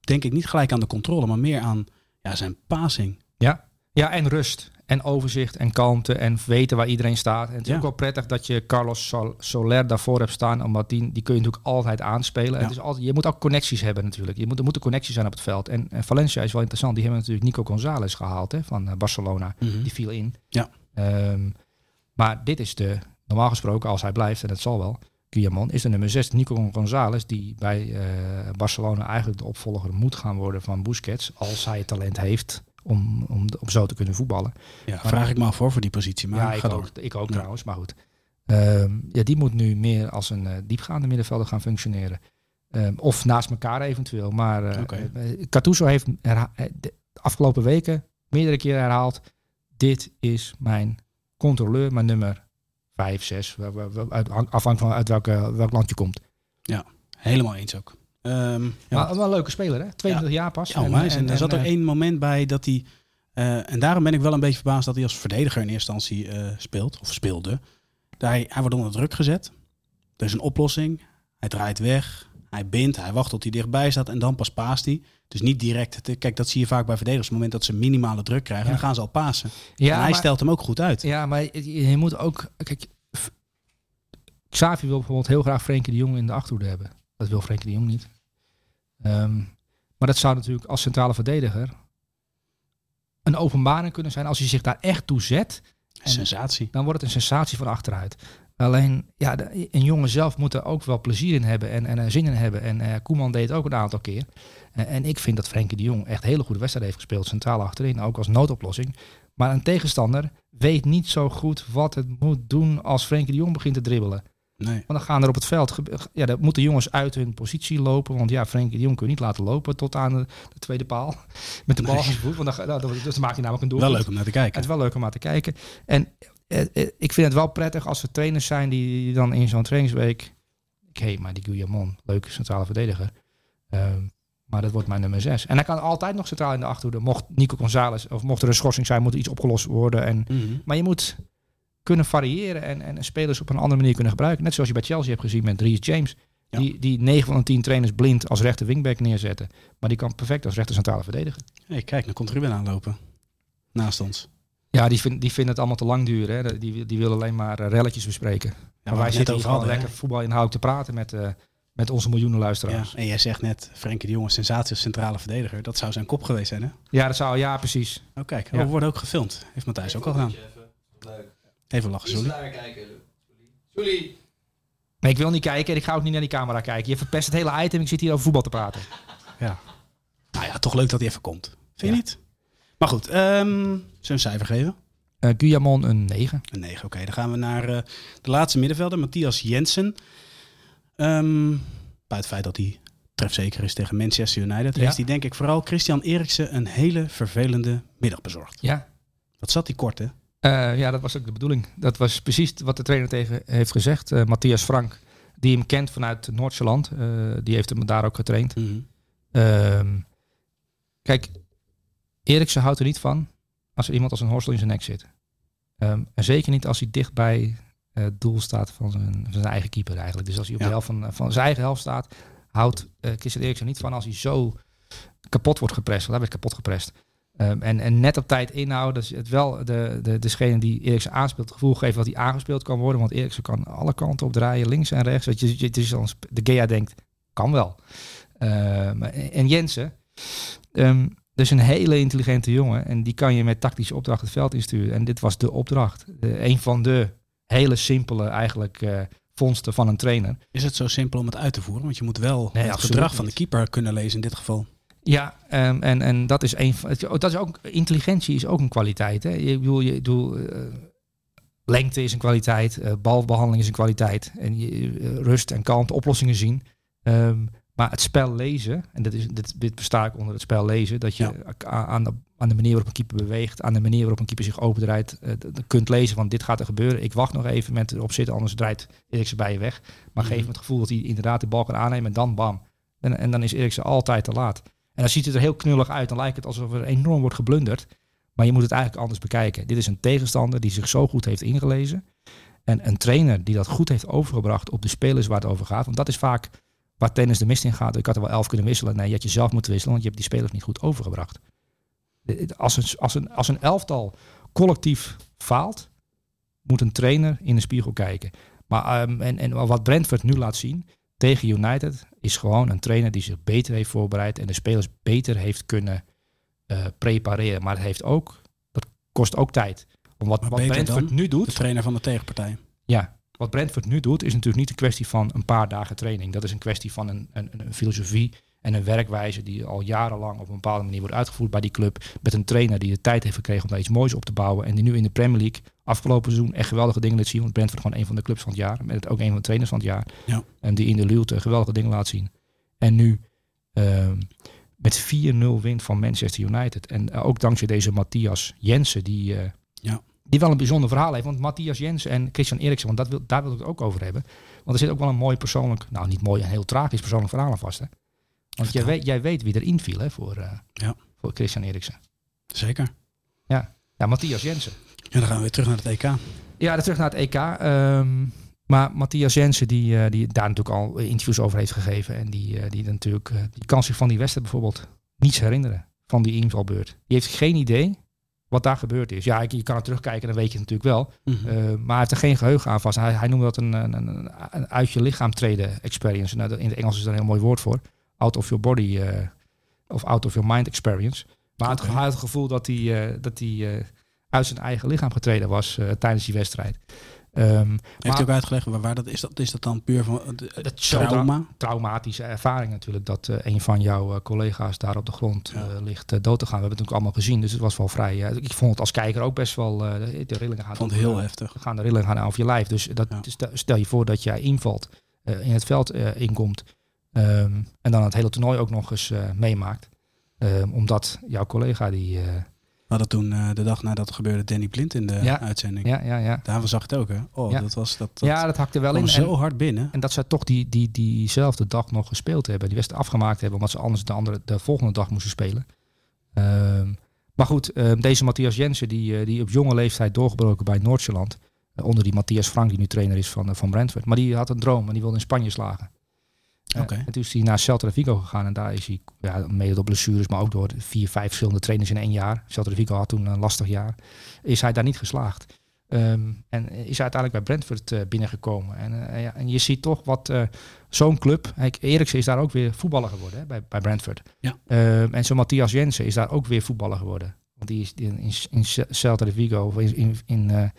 denk ik niet gelijk aan de controle, maar meer aan ja, zijn passing. Ja, ja en rust. en overzicht en kalmte en weten waar iedereen staat. En het is Ja. ook wel prettig dat je Carlos Sol- Soler daarvoor hebt staan, omdat die, die kun je natuurlijk altijd aanspelen. En. Het is altijd, je moet ook connecties hebben natuurlijk. Je moet, er moeten connecties zijn op het veld. En, en Valencia is wel interessant. Die hebben natuurlijk Nico González gehaald hè, van eh, Barcelona. Mhm. Die viel in. Ja. Ehm, maar dit is de, normaal gesproken, als hij blijft, en dat zal wel, Guillamon, is de nummer 6, Nico González, die bij eh, Barcelona eigenlijk de opvolger moet gaan worden van Busquets, als hij het talent heeft om, om, om zo te kunnen voetballen. Ja, vraag ik me af voor voor die positie. Maar ja, ik door. ook, ik ook Ja. trouwens, maar goed. Ehm, ja, die moet nu meer als een eh, diepgaande middenvelder gaan functioneren. Ehm, of naast elkaar eventueel. Maar Oké. eh, Gattuso heeft de afgelopen weken meerdere keren herhaald. Dit is mijn controleur, mijn nummer 5, 6. Afhankelijk van uit welke, welk land je komt. Helemaal eens ook. Ehm, ja. Maar wel een leuke speler, hè? 22 jaar pas. Ja, onwijs. En, er zat er eh, één moment bij dat hij... eh, en daarom ben ik wel een beetje verbaasd dat hij als verdediger in eerste instantie eh, speelt. Of speelde. Hij, hij wordt onder druk gezet. Er is een oplossing. Hij draait weg. Hij bindt. Hij wacht tot hij dichtbij staat. En dan pas paast hij. Dus niet direct. Kijk, dat zie je vaak bij verdedigers. Op het moment dat ze minimale druk krijgen, Ja. dan gaan ze al pasen. ja, en hij maar- stelt hem ook goed uit. Ja, maar je, je moet ook... Kijk, Xavi wil bijvoorbeeld heel graag Frenkie de Jong in de achterhoede hebben. Dat wil Frenkie de Jong niet. Ehm, maar dat zou natuurlijk als centrale verdediger een openbaring kunnen zijn. Als hij zich daar echt toe zet, En- Sensatie. dan wordt het een sensatie van achteruit. Alleen, ja, de- een jongen zelf moet er ook wel plezier in hebben en, en er zin in hebben. En eh, Koeman deed het ook een aantal keer. En, en ik vind dat Frenkie de Jong echt hele goede wedstrijden heeft gespeeld. Centraal achterin, ook als noodoplossing. Maar een tegenstander weet niet zo goed wat het moet doen als Frenkie de Jong begint te dribbelen. Nee. Want dan gaan er op het veld, ja, dan moeten jongens uit hun positie lopen. Want ja, Frenkie de Jong kun je niet laten lopen tot aan de, de tweede paal. Met de bal Nee. voet. Want dan, dan, dan maak je namelijk een doel. Wel leuk om naar te kijken. Het is wel leuk om aan te kijken. En eh, eh, ik vind het wel prettig als er trainers zijn die, dan in zo'n trainingsweek... Hé, maar die Guillamon, leuke centrale verdediger. Ehm, maar dat wordt mijn nummer 6. En hij kan altijd nog centraal in de achterhoede. Mocht Nico González of mocht er een schorsing zijn, moet er iets opgelost worden. En, Mhm. maar je moet kunnen variëren en, en spelers op een andere manier kunnen gebruiken. Net zoals je bij Chelsea hebt gezien met Dries James. Ja. Die, die 9 van de 10 trainers blind als rechter wingback neerzetten. Maar die kan perfect als rechter centrale verdediger. Hey, kijk, dan komt Ruben aanlopen. Naast ons. Ja, die, vind, die vinden het allemaal te lang duren. Hè. Die, die willen alleen maar eh, relletjes bespreken. Ja, maar wij zitten hier over gewoon hadden. lekker voetbalinhoudelijk te praten met, eh, met onze miljoenen luisteraars. Ja, en jij zegt net, Frenkie de Jong, sensatie als centrale verdediger. Dat zou zijn kop geweest zijn, hè? Ja, dat zou, ja, precies. Oh, kijk. Ja. We worden ook gefilmd. Heeft Matthijs ook al gedaan. Even lachen, Iets sorry. naar kijken. Sully. Nee, ik wil niet kijken en ik ga ook niet naar die camera kijken. Je verpest het hele item. Ik zit hier over voetbal te praten. Nou ja, toch leuk dat hij even komt. Vind je Ja. niet? Maar goed, ehm zullen we een cijfer geven? Guillamon een 9. Een 9, oké. Dan gaan we naar eh, de laatste middenvelder, Matthias Jensen. Ehm bij het feit dat hij trefzeker is tegen Manchester United, Ja. heeft hij denk ik vooral Christian Eriksen een hele vervelende middag bezorgd. Ja. Wat zat hij kort, hè? Eh, ja, dat was ook de bedoeling. Dat was precies wat de trainer tegen heeft gezegd. Matthias Frank, die hem kent vanuit Noord-Zeeland. die heeft hem daar ook getraind. Mhm. Ehm, kijk, Eriksen houdt er niet van als er iemand als een horstel in zijn nek zit. Ehm, en zeker niet als hij dicht bij eh, het doel staat van zijn, van zijn eigen keeper eigenlijk. Dus als hij op Ja. de helft van, van zijn eigen helft staat, houdt uh, Christian Eriksen niet van als hij zo kapot wordt geprest. Want hij werd kapot geprest. Ehm, en, en net op tijd inhouden, dus het wel de, de, degene die Eriksen aanspeelt, het gevoel geven dat hij aangespeeld kan worden. Want Eriksen kan alle kanten op draaien, links en rechts. Dat je, het is als de Gea denkt, kan wel. Ehm, en Jensen, is een hele intelligente jongen. En die kan je met tactische opdrachten het veld insturen. En dit was de opdracht. Een van de hele simpele eigenlijk eh, vondsten van een trainer. Is het zo simpel om het uit te voeren? Want je moet wel Nee, het gedrag van de keeper kunnen lezen in dit geval. Ja, ehm, en, en dat is een van. Dat is ook, intelligentie is ook een kwaliteit. Hè? Je bedoel, je bedoel, eh, lengte is een kwaliteit, eh, balbehandeling is een kwaliteit. En je, rust en kalmte, oplossingen zien. Ehm, maar het spel lezen, en dit, is, dit, dit besta ik onder het spel lezen, dat je Ja. aan, de, aan de manier waarop een keeper beweegt, aan de manier waarop een keeper zich opendraait, eh, d- d- kunt lezen van dit gaat er gebeuren. Ik wacht nog even met erop zitten, anders draait Eriksen bij je weg. Maar Mhm. geef hem het gevoel dat hij inderdaad de bal kan aannemen en dan bam. En, en dan is Eriksen altijd te laat. En dan ziet het er heel knullig uit. Dan lijkt het alsof er enorm wordt geblunderd. Maar je moet het eigenlijk anders bekijken. Dit is een tegenstander die zich zo goed heeft ingelezen. En een trainer die dat goed heeft overgebracht op de spelers waar het over gaat. Want dat is vaak waar tennis de mist in gaat. Ik had er wel elf kunnen wisselen. Nee, je had jezelf moeten wisselen, want je hebt die spelers niet goed overgebracht. Als een, als een, als een elftal collectief faalt, moet een trainer in de spiegel kijken. Maar ehm, en, en wat Brentford nu laat zien tegen United is gewoon een trainer die zich beter heeft voorbereid en de spelers beter heeft kunnen eh, prepareren. Maar het heeft ook, dat kost ook tijd. Om wat, Maar wat Brentford nu De doet, trainer van de tegenpartij. ja, wat Brentford nu doet, is natuurlijk niet een kwestie van een paar dagen training. Dat is een kwestie van een, een, een filosofie en een werkwijze die al jarenlang op een bepaalde manier wordt uitgevoerd bij die club. Met een trainer die de tijd heeft gekregen om daar iets moois op te bouwen. En die nu in de Premier League afgelopen seizoen echt geweldige dingen laat zien. Want Brentford gewoon een van de clubs van het jaar. Met ook een van de trainers van het jaar. Ja. En die in de Luwte geweldige dingen laat zien. En nu ehm, met 4-0 wint van Manchester United. En eh, ook dankzij deze Matthias Jensen, die, eh, Ja. Die wel een bijzonder verhaal heeft. Want Matthias Jensen en Christian Eriksen, want dat wil, daar wil ik het ook over hebben. Want er zit ook wel een mooi persoonlijk, nou niet mooi, een heel tragisch persoonlijk verhaal aan vast. Hè? Want jij weet, jij weet wie erin viel hè, voor, eh, Ja. voor Christian Eriksen. Zeker. Ja, Matthias Jensen. Ja, dan gaan we weer terug naar het EK. Ja, dan terug naar het EK. ehm, maar Matthias Jensen, die, eh, die daar natuurlijk al interviews over heeft gegeven. En die, eh, die natuurlijk, die kan zich van die wedstrijd bijvoorbeeld niets herinneren. Van die invalbeurt. Die heeft geen idee wat daar gebeurd is. Ja, ik- je kan er terugkijken, dan weet je het natuurlijk wel. Mhm. Eh, maar hij heeft er geen geheugen aan vast. Hij, hij noemde dat een, een, een, een uit je lichaam treden experience. Nou, in het Engels is daar een heel mooi woord voor. Out of your body eh, of out of your mind experience. Maar het- hij had het gevoel dat hij, eh, dat hij uit zijn eigen lichaam getreden was tijdens die wedstrijd. Ehm, Heeft maar- ook uitgelegd waar, waar dat is? Dat, is dat dan puur van het dat is zo trauma? traumatische ervaring natuurlijk. Dat eh, een van jouw eh, collega's daar op de grond Ja. eh, ligt eh, dood te gaan. We hebben het natuurlijk allemaal gezien. Dus het was wel vrij. eh, ik vond het als kijker ook best wel. eh, de, de rillingen gaan Ik vond het heel heftig. gaan de rillingen gaan over je lijf. Dus dat, Ja. stel, stel je voor dat jij invalt, eh, in het veld eh, inkomt. ehm, en dan het hele toernooi ook nog eens eh, meemaakt. Ehm, omdat jouw collega die... hadden toen eh, de dag nadat het gebeurde Danny Blind in de Ja. uitzending. ja, ja, ja. Daarvan zag ik het ook, hè? Oh, Ja. dat was dat. dat ja, dat hakte wel in. zo En, hard binnen. en dat ze toch die, die, diezelfde dag nog gespeeld hebben. Die wedstrijd afgemaakt hebben, omdat ze anders de, andere, de volgende dag moesten spelen. Ehm, maar goed, ehm, deze Matthias Jensen, die, eh, die op jonge leeftijd doorgebroken bij Noordjylland. eh, onder die Matthias Frank, die nu trainer is van, van Brentford. Maar die had een droom en die wilde in Spanje slagen. En toen is hij naar Celta de Vigo gegaan en daar is hij, ja, mede door blessures, maar ook door vier, vijf verschillende trainers in één jaar. Celta de Vigo had toen een lastig jaar. Is hij daar niet geslaagd. Ehm, en is hij uiteindelijk bij Brentford eh, binnengekomen. En, eh, ja, en je ziet toch wat eh, zo'n club. Eriksen is daar ook weer voetballer geworden hè, bij, bij Brentford. Ja. Ehm, en zo Matthias Jensen is daar ook weer voetballer geworden. Want die is in, in, in Celta de Vigo, of in, in, in,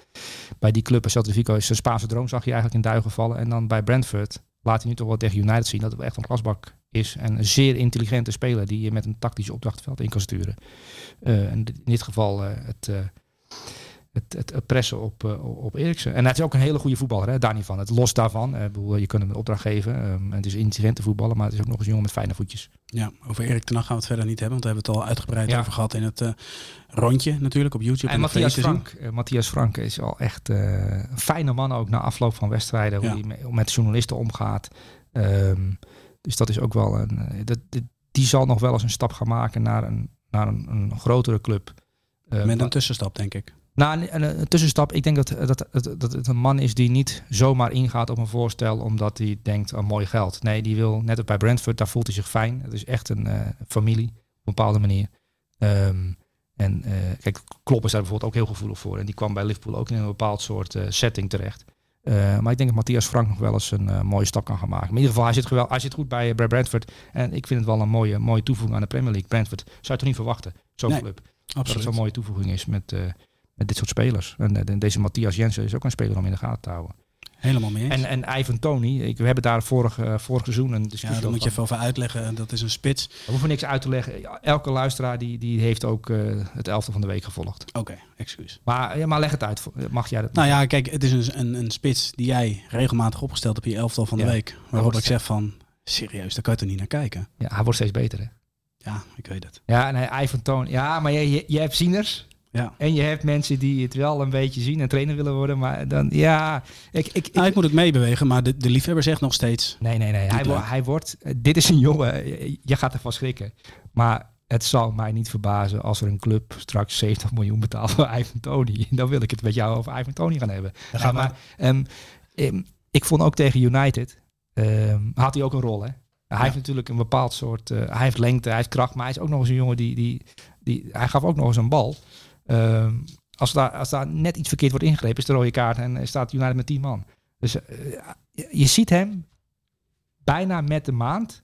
bij die club bij Celta de Vigo is zijn Spaanse droom, zag je eigenlijk in duigen vallen. En dan bij Brentford laat hij nu toch wel tegen United zien dat het echt een klasbak is. En een zeer intelligente speler die je met een tactische opdracht het veld in kan sturen. Eh, in dit geval eh, het, eh, het, het, het pressen op, eh, op Eriksen. En hij is ook een hele goede voetballer, hè, daar niet van. Het los daarvan, eh, ik bedoel, je kunt hem een opdracht geven. en het is intelligente voetballer, maar het is ook nog eens een jongen met fijne voetjes. Ja, over Erik ten Hag gaan we het verder niet hebben, want daar hebben we het al uitgebreid Ja. over gehad in het eh, rondje natuurlijk op YouTube. En op Matthias. Frank, Matthias Frank is al echt een fijne man ook na afloop van wedstrijden. Hoe hij me- met journalisten omgaat. Ehm, dus dat is ook wel een... dat, die zal nog wel eens een stap gaan maken naar een, naar een, een grotere club. Met een tussenstap, denk ik. Nou, een, een, tussenstap. Ik denk dat, dat, dat, dat het een man is die niet zomaar ingaat op een voorstel omdat hij denkt aan mooi geld. Nee, die wil net als bij Brentford, daar voelt hij zich fijn. Het is echt een eh, familie op een bepaalde manier. Ehm, en eh, kijk, Klopp is daar bijvoorbeeld ook heel gevoelig voor. En die kwam bij Liverpool ook in een bepaald soort eh, setting terecht. Eh, maar ik denk dat Matthias Frank nog wel eens een eh, mooie stap kan gaan maken. Maar in ieder geval, hij zit, gewel, hij zit goed bij, eh, bij Brentford. En ik vind het wel een mooie, mooie toevoeging aan de Premier League. Brentford zou je toch niet verwachten, zo'n Nee, club dat het zo'n mooie toevoeging is met, eh, met dit soort spelers. En eh, deze Matthias Jensen is ook een speler om in de gaten te houden. Helemaal mee eens. En, en Ivan Tony, ik, we hebben daar vorig, eh, vorig seizoen een discussie ja, daar moet je even over uitleggen. Dat is een spits. We hoeven niks uit te leggen. Elke luisteraar die, die heeft ook eh, het elfde van de week gevolgd. Oké, excuus. Maar, ja, maar leg het uit. Mag jij dat? Nou ja, kijk, het is een, een, een spits die jij regelmatig opgesteld hebt in je elftal van de Ja. week. Waarop ik zeg van, serieus, daar kan je toch niet naar kijken? Ja, hij wordt steeds beter. Hè? Ja, ik weet het. Ja, nee, Ivan Tony. Ja, maar je, je, je hebt zieners. Ja. En je hebt mensen die het wel een beetje zien en trainer willen worden. Maar dan, ja, ik, ik, ik, Nou, ik moet het meebewegen, maar de, de liefhebber zegt nog steeds... Nee, nee, nee. Hij, wo- hij wordt. eh, Dit is een jongen. eh, Je gaat ervan schrikken. Maar het zal mij niet verbazen als er een club straks 70 miljoen betaalt voor Ivan Tony. Dan wil ik het met jou over Ivan Tony gaan hebben. Dan gaan maar ehm, ehm, ik vond ook tegen United. ehm, had hij ook een rol, hè? Hij heeft natuurlijk een bepaald soort. eh, hij heeft lengte, hij heeft kracht, maar hij is ook nog eens een jongen die. die, die hij gaf ook nog eens een bal. Ehm, als daar, als daar net iets verkeerd wordt ingegrepen, is de rode kaart en eh, staat United met 10 man. Dus eh, je- ziet hem bijna met de maand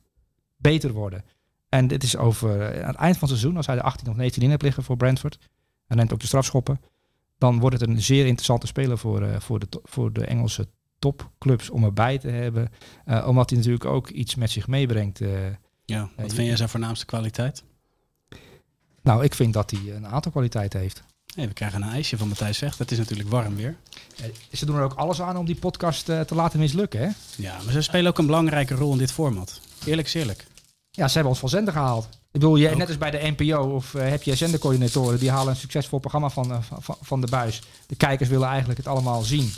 beter worden. En dit is over eh, aan het eind van het seizoen, als hij de 18 of 19 in hebt liggen voor Brentford. En neemt ook de strafschoppen. Dan wordt het een zeer interessante speler voor, voor, de, voor de Engelse topclubs om erbij te hebben. Omdat hij natuurlijk ook iets met zich meebrengt. Ja, wat vind jij zijn voornaamste kwaliteit? Nou, ik vind dat hij een aantal kwaliteiten heeft. Hey, we krijgen een ijsje van Matthijs Vecht. Het is natuurlijk warm weer. Eh, Ze doen er ook alles aan om die podcast eh, te laten mislukken, hè? Ja, maar ze spelen ook een belangrijke rol in dit format. Eerlijk is eerlijk. Ja, ze hebben ons van zender gehaald. Ik bedoel, je, Ook. net als bij de NPO of eh, heb je zendercoördinatoren, die halen een succesvol programma van, van, van de buis. De kijkers willen eigenlijk het allemaal zien,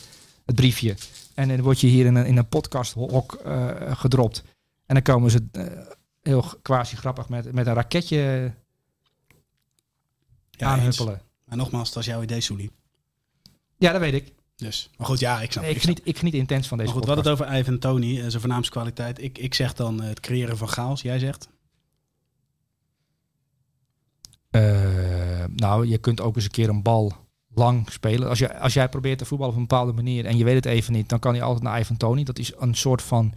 het briefje. En dan word je hier in een, in een podcasthok gedropt. En dan komen ze heel quasi grappig met, met een raketje Ja, aanhuppelen. Maar nogmaals, dat is jouw idee, Soelie. Ja, dat weet ik. Dus, maar goed, ja, ik snap Nee, ik, ik snap. geniet, ik geniet intens van deze Maar goed, we hadden podcast. het over Ivan Tony, en zijn voornaamste kwaliteit. Ik, ik zeg dan eh, het creëren van chaos. Jij zegt? Eh, nou, je kunt ook eens een keer een bal lang spelen. Als, je, als jij probeert te voetballen op een bepaalde manier en je weet het even niet, dan kan hij altijd naar Ivan Tony. Dat is een soort van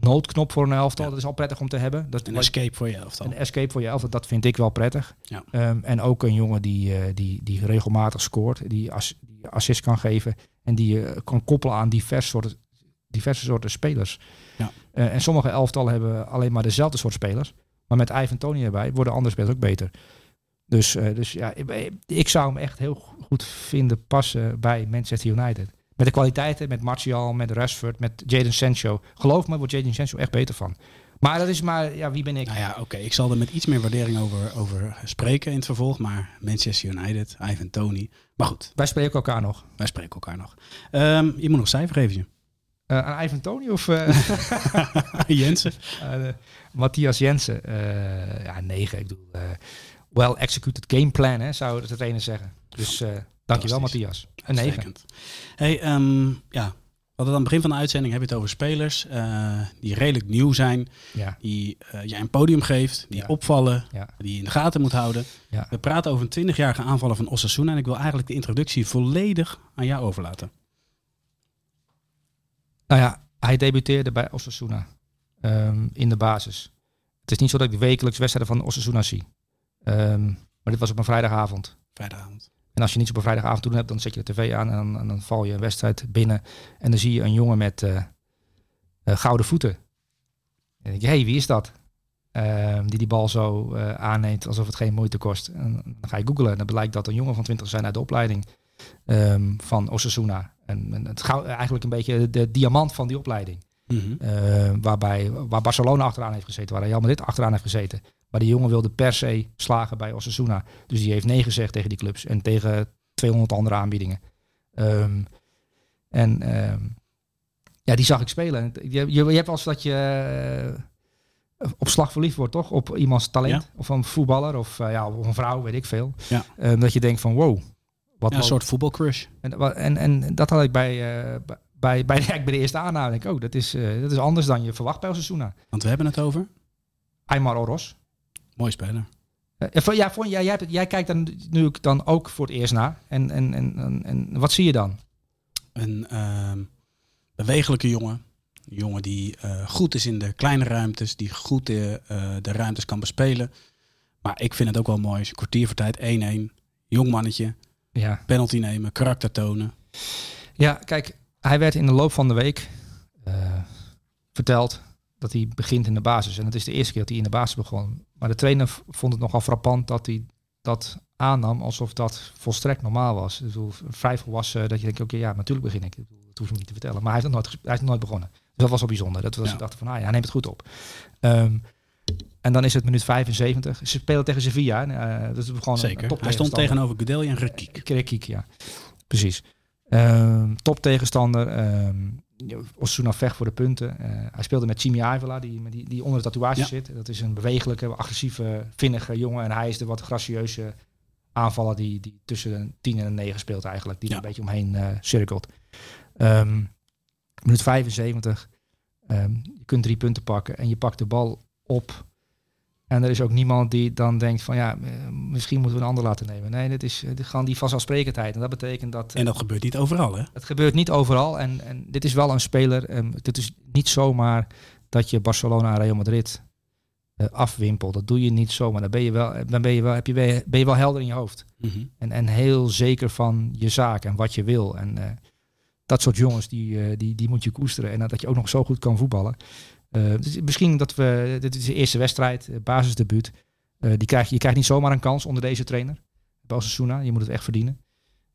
noodknop voor een elftal. Ja. Dat is al prettig om te hebben. Dat Een escape voor je elftal. een escape voor je elftal. Dat vind ik wel prettig. Ja. Ehm, en ook een jongen die, eh, die, die regelmatig scoort, die, ass, die assist kan geven en die je kan koppelen aan diverse soorten, diverse soorten spelers. Ja. Eh, en sommige elftallen hebben alleen maar dezelfde soort spelers. Maar met Ivan Tony erbij worden andere spelers ook beter. Dus, dus ja, ik, ik zou hem echt heel goed vinden passen bij Manchester United. Met de kwaliteiten, met Martial, met Rashford, met Jadon Sancho. Geloof me, wordt Jadon Sancho echt beter van. Maar dat is maar, ja, wie ben ik? Nou ja, oké. Ik zal er met iets meer waardering over, over spreken in het vervolg. Maar Manchester United, Ivan Tony. Maar goed, Wij spreken elkaar nog. wij spreken elkaar nog. Ehm, je moet nog cijfer geven. Eh, aan Ivan Tony of eh, Jensen. eh, Matthias Jensen? Ja, negen. Ik bedoel, well executed game plan, hè, zou de trainer zeggen. Dus eh dankjewel. Matthias. Een negen. Hey, ehm, ja. We hadden aan het begin van de uitzending heb je het over spelers eh, die redelijk nieuw zijn, Ja, die eh, jij een podium geeft, die Ja. opvallen, ja. die je in de gaten moet houden. We praten over een 20-jarige aanvaller van Osasuna en ik wil eigenlijk de introductie volledig aan jou overlaten. Nou ja, hij debuteerde bij Osasuna ehm, in de basis. Het is niet zo dat ik wekelijks wedstrijden van Osasuna zie. Ehm, maar dit was op een vrijdagavond. Vrijdagavond. En als je niets op een vrijdagavond doen hebt, dan zet je de tv aan en dan, en dan val je een wedstrijd binnen. En dan zie je een jongen met eh, eh, gouden voeten. En dan denk je, hé, hey, wie is dat? Ehm, die die bal zo eh, aanneemt alsof het geen moeite kost. En dan ga je googlen en dan blijkt dat een jongen van 20 zijn uit de opleiding ehm, van Osasuna. En, en het goud, eigenlijk een beetje de, diamant van die opleiding. Mhm. Eh, waarbij, waar Barcelona achteraan heeft gezeten, waar Real Madrid achteraan heeft gezeten. Maar die jongen wilde per se slagen bij Osasuna. Dus die heeft nee gezegd tegen die clubs en tegen 200 andere aanbiedingen. Ehm, en ehm, ja, die zag ik spelen. Je, je, je hebt wel eens dat je eh, op slag verliefd wordt, toch? Op iemands talent. Of een voetballer of, eh, ja, of een vrouw, weet ik veel. Ja. Ehm, dat je denkt van wow. Wat Ja, een soort voetbalcrush. en, en, en dat had ik bij, eh, bij, bij, bij, de eerste aanname. Denk ik, oh, dat is, dat is anders dan je verwacht bij Osasuna. Want we hebben het over. Aymar Oros. Mooi speler. Eh, ja, voor- ja, voor, ja, jij, jij kijkt dan nu dan ook voor het eerst naar. En, en, en, en, en wat zie je dan? Een ehm, bewegelijke jongen. Een jongen die eh, goed is in de kleine ruimtes. Die goed eh, eh, de ruimtes kan bespelen. Maar ik vind het ook wel mooi. kwartier voor tijd 1-1. Jong mannetje. Ja. Penalty nemen. Karakter tonen. ja, kijk, hij werd in de loop van de week eh, verteld dat hij begint in de basis. En het is de eerste keer dat hij in de basis begon. Maar de trainer vond het nogal frappant dat hij dat aannam alsof dat volstrekt normaal was. Ik bedoel, vrij volwassen, dat je denkt, oké, ja, natuurlijk begin ik. Dat hoef je niet te vertellen. Maar hij heeft nog nooit, hij heeft nooit begonnen. Dus dat was wel bijzonder. Dat was, Ja. ik dacht van, ah ja, hij neemt het goed op. Ehm, en dan is het minuut 75. Ze spelen tegen Sevilla. Eh, dat is gewoon een Zeker. Hij stond tegenover Gudelje en Rekiek. Krekiek, ja. Precies. Ehm, top tegenstander. ehm Osasuna vecht voor de punten. Eh, hij speelde met Chimi Avila, die, die, die onder de tatoeage Ja. zit. Dat is een bewegelijke, agressieve, vinnige jongen. En hij is de wat gracieuze aanvaller die, die tussen de 10 en de 9 speelt eigenlijk. Die er Ja. een beetje omheen eh, cirkelt. Ehm minuut 75. Ehm, je kunt drie punten pakken en je pakt de bal op En er is ook niemand die dan denkt van ja, eh, misschien moeten we een ander laten nemen. Nee, dit is, is gewoon die vanzelfsprekendheid. En dat betekent dat... En dat gebeurt niet overal, hè? Het gebeurt niet overal. En, en dit is wel een speler. Um, dit is niet zomaar dat je Barcelona en Real Madrid uh, afwimpelt. Dat doe je niet zomaar. Dan ben je wel, dan ben je wel, heb je, ben je wel helder in je hoofd. Mhm. En, en heel zeker van je zaak en wat je wil. En uh, dat soort jongens, die, uh, die, die moet je koesteren. En dat je ook nog zo goed kan voetballen. Dus misschien dat we, dit is de eerste wedstrijd, basisdebuut. die krijg, je krijgt niet zomaar een kans onder deze trainer. Bosasuna, je moet het echt verdienen.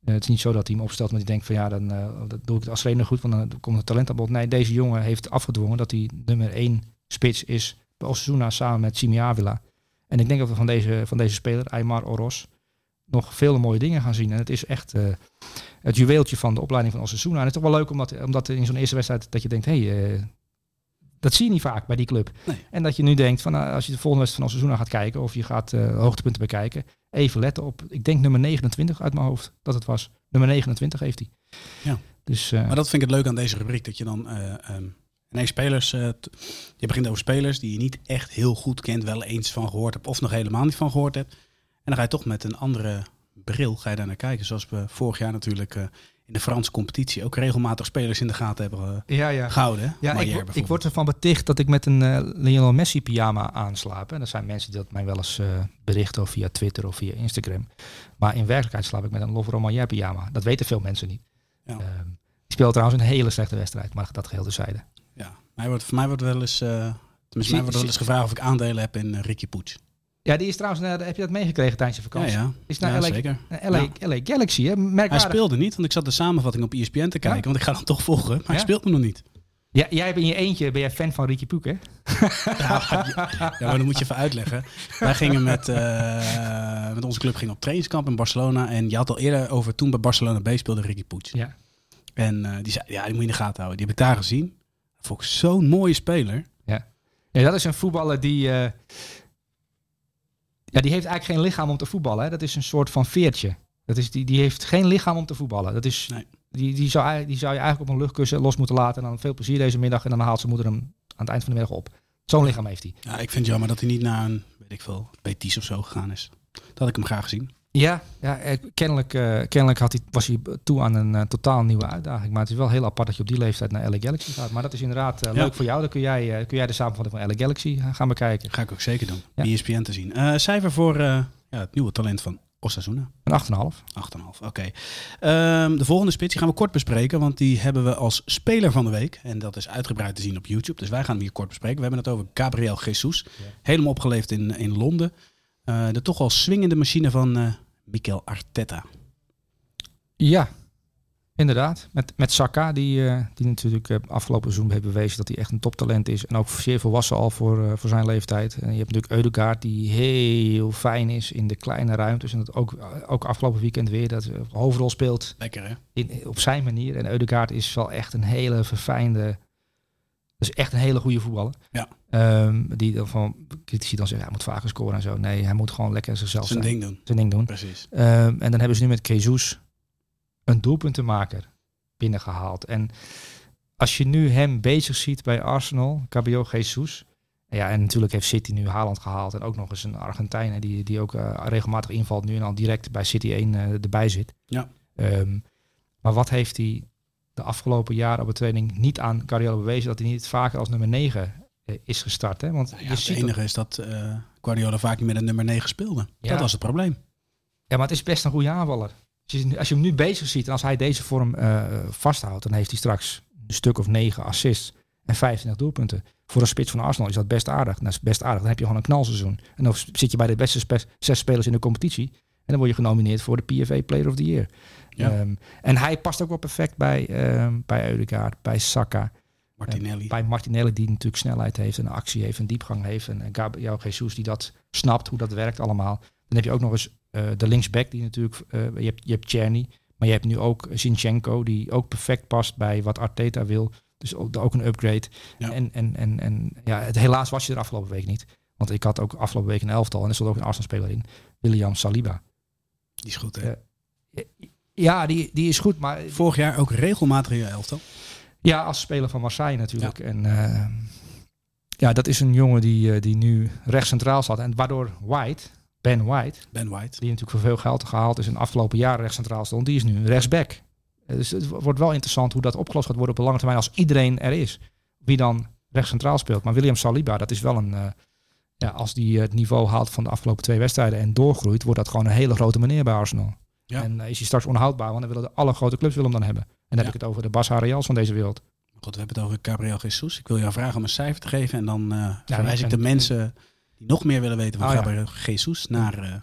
het is niet zo dat hij hem opstelt, maar die denkt van ja, dan dat doe ik het als trainer goed, want dan komt het talent aan bod. Nee, deze jongen heeft afgedwongen dat hij nummer één spits is bij Osasuna samen met Simi Avila. En ik denk dat we van deze, van deze speler, Aymar Oros, nog veel mooie dingen gaan zien. En het is echt het juweeltje van de opleiding van Osasuna. En het is toch wel leuk omdat, omdat in zo'n eerste wedstrijd dat je denkt, hé, hey, dat zie je niet vaak bij die club. Nee. En dat je nu denkt, van, uh, als je de volgende wedstrijd van Osasuna gaat kijken of je gaat hoogtepunten bekijken, even letten op, ik denk nummer 29 uit mijn hoofd dat het was. Nummer 29 heeft hij. Ja. Dus, maar dat vind ik het leuk aan deze rubriek, dat je dan... Um Nee, spelers. Je begint over spelers die je niet echt heel goed kent, wel eens van gehoord hebt of nog helemaal niet van gehoord hebt. En dan ga je toch met een andere bril ga je daar naar kijken. Zoals we vorig jaar natuurlijk in de Franse competitie ook regelmatig spelers in de gaten hebben uh, ja, ja. gehouden. Ja, ik, ik, word ervan beticht dat ik met een Lionel Messi pyjama aanslaap. En dat zijn mensen die dat mij wel eens berichten of via Twitter of via Instagram. Maar in werkelijkheid slaap ik met een Love Romagnol pyjama. Dat weten veel mensen niet. Ja. die speelt trouwens een hele slechte wedstrijd, maar dat geheel terzijde. Ja, mij wordt, voor mij wordt wel eens, uh, mij wordt wel eens gevraagd of ik aandelen heb in uh, Ricky Poets. Ja, die is trouwens, uh, heb je dat meegekregen tijdens je vakantie? Ja, ja. Is naar ja, LA, zeker. LA, ja. LA Galaxy, hè? Merkwaardig. Hij speelde niet, want ik zat de samenvatting op ESPN te kijken, want ik ga hem toch volgen, maar hij speelt me nog niet. Ja, jij bent in je eentje, ben jij fan van Ricky Poek, hè? Ja, maar dan moet je even uitleggen. Wij gingen met, uh, met onze club gingen op trainingskamp in Barcelona. En je had al eerder over toen bij Barcelona B speelde Ricky Poets. Ja. En uh, die zei, ja, die moet je in de gaten houden. Die heb ik daar gezien. Dat vond ik zo'n mooie speler. Ja. ja, dat is een voetballer die... Uh, ja, die heeft eigenlijk geen lichaam om te voetballen. Hè? Dat is een soort van veertje. Dat is, die, die heeft geen lichaam om te voetballen. Dat is, nee. die, die, zou, die zou je eigenlijk op een luchtkussen los moeten laten. En dan veel plezier deze middag. En dan haalt zijn moeder hem aan het eind van de middag op. Zo'n lichaam heeft hij. Ja, ik vind het jammer dat hij niet naar een, weet ik veel, Betis of zo gegaan is. Dat had ik hem graag gezien. Ja, ja kennelijk, uh, kennelijk had hij, was hij toe aan een uh, totaal nieuwe uitdaging. Maar het is wel heel apart dat je op die leeftijd naar LA Galaxy gaat. Maar dat is inderdaad uh, ja. leuk voor jou. Dan kun jij, kun jij de samenvatting van LA Galaxy gaan bekijken. Ga ik ook zeker doen. Ja. ESPN te zien. cijfer voor ja, het nieuwe talent van Osasuna. Een 8,5. 8,5, oké. Okay. Um, de volgende spits die gaan we kort bespreken, want die hebben we als speler van de week. En dat is uitgebreid te zien op YouTube, dus wij gaan hem hier kort bespreken. We hebben het over Gabriel Jesus. Ja. Helemaal opgeleefd in, in Londen. Uh, de toch al swingende machine van uh, Mikel Arteta. Ja, inderdaad. Met, met Saka, die, uh, die natuurlijk afgelopen seizoen heeft bewezen dat hij echt een toptalent is. En ook zeer volwassen al voor, voor zijn leeftijd. En je hebt natuurlijk Eudegaard, die heel fijn is in de kleine ruimtes. En dat ook, ook afgelopen weekend weer dat hoofdrol speelt. Lekker hè? In, op zijn manier. En Eudegaard is wel echt een hele verfijnde... Dat is echt een hele goede voetballer. Ja. Um, die dan van critici dan zeggen, hij moet vaker scoren en zo. Nee, hij moet gewoon lekker zichzelf zijn zijn. ding doen. Zijn ding doen. Precies. Um, en dan hebben ze nu met Jesus een doelpuntenmaker binnengehaald. En als je nu hem bezig ziet bij Arsenal, Cabio Jesus. Ja, en natuurlijk heeft City nu Haaland gehaald. En ook nog eens een Argentijn die, die ook uh, regelmatig invalt. Nu en al direct bij City 1 uh, erbij zit. Ja. Um, maar wat heeft hij de afgelopen jaren op de training niet aan Guardiola bewezen? Dat hij niet vaker als nummer 9 uh, is gestart. Hè? Want ja, je het ziet enige op... is dat uh, Guardiola vaak niet met een nummer 9 speelde. Ja. Dat was het probleem. Ja, maar het is best een goede aanvaller. Als je, als je hem nu bezig ziet en als hij deze vorm uh, vasthoudt, dan heeft hij straks een stuk of 9 assists en 25 doelpunten. Voor een spits van Arsenal is dat best aardig. Dat is best aardig. Dan heb je gewoon een knalseizoen. En dan zit je bij de beste zes spelers in de competitie. En dan word je genomineerd voor de PFA Player of the Year. Ja. Um, en hij past ook wel perfect bij, um, bij Eudegaard, bij Saka. Martinelli. Uh, bij Martinelli, die natuurlijk snelheid heeft en actie heeft en diepgang heeft. En, en Gabriel Jesus, die dat snapt, hoe dat werkt allemaal. Dan heb je ook nog eens uh, de linksback, die natuurlijk... Uh, je hebt, je hebt Czerny, maar je hebt nu ook Zinchenko, die ook perfect past bij wat Arteta wil. Dus ook, ook een upgrade. Ja. En, en, en, en ja, het, helaas was je er afgelopen week niet. Want ik had ook afgelopen week een elftal en er stond ook een Arsenal-speler in. William Saliba. Die is goed, hè? Uh, ja, die, die is goed, maar... Vorig jaar ook regelmatig in je elftal. Ja, als speler van Marseille natuurlijk. Ja. En uh, Ja, dat is een jongen die, eh, die nu recht centraal staat. En waardoor White, Ben White, Ben White. die natuurlijk voor veel geld gehaald is in de afgelopen jaren recht centraal stond, die is nu rechtsback. Eh, Dus het wordt wel interessant hoe dat opgelost gaat worden op de lange termijn als iedereen er is. Wie dan recht centraal speelt. Maar William Saliba, dat is wel een... eh, ja, als die het niveau haalt van de afgelopen twee wedstrijden en doorgroeit, wordt dat gewoon een hele grote meneer bij Arsenal. Ja. En eh, is hij straks onhoudbaar, want dan willen de alle grote clubs willen hem dan hebben. En dan heb ik het over de Barça Reals van deze wereld. Goed, we hebben het over Gabriel Jesus. Ik wil jou vragen om een cijfer te geven. En dan eh verwijs ik de mensen die nog meer willen weten van Oh. Gabriel Jesus naar eh, onze Nou,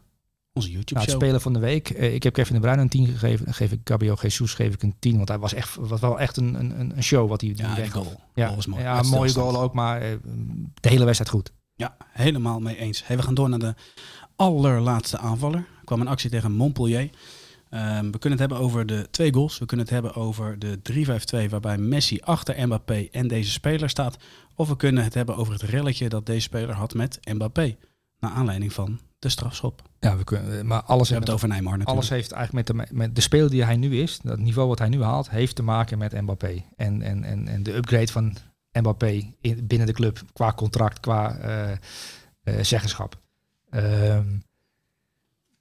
het YouTube-show. speler van de week. ik heb Kevin de Bruyne een 10 gegeven. Dan geef ik Gabriel Jesus geef ik een 10. Want hij was echt was wel echt een, een, een show wat hij die ja, die weg- goal. Ja, Goal mooi. ja mooie goal ook, maar de hele wedstrijd goed. Ja, helemaal mee eens. Hey, we gaan door naar de allerlaatste aanvaller. Er kwam een actie tegen Montpellier. Ehm, we kunnen het hebben over de twee goals. We kunnen het hebben over de 3-5-2 waarbij Messi achter Mbappé en deze speler staat. Of we kunnen het hebben over het relletje dat deze speler had met Mbappé. Naar aanleiding van de strafschop. Ja, we kunnen, maar alles, We hebben het over Neymar natuurlijk. alles heeft eigenlijk met de, met de speler die hij nu is, dat niveau wat hij nu haalt, heeft te maken met Mbappé. En, en, en, en de upgrade van Mbappé in, binnen de club qua contract, qua eh, eh, zeggenschap. Ehm,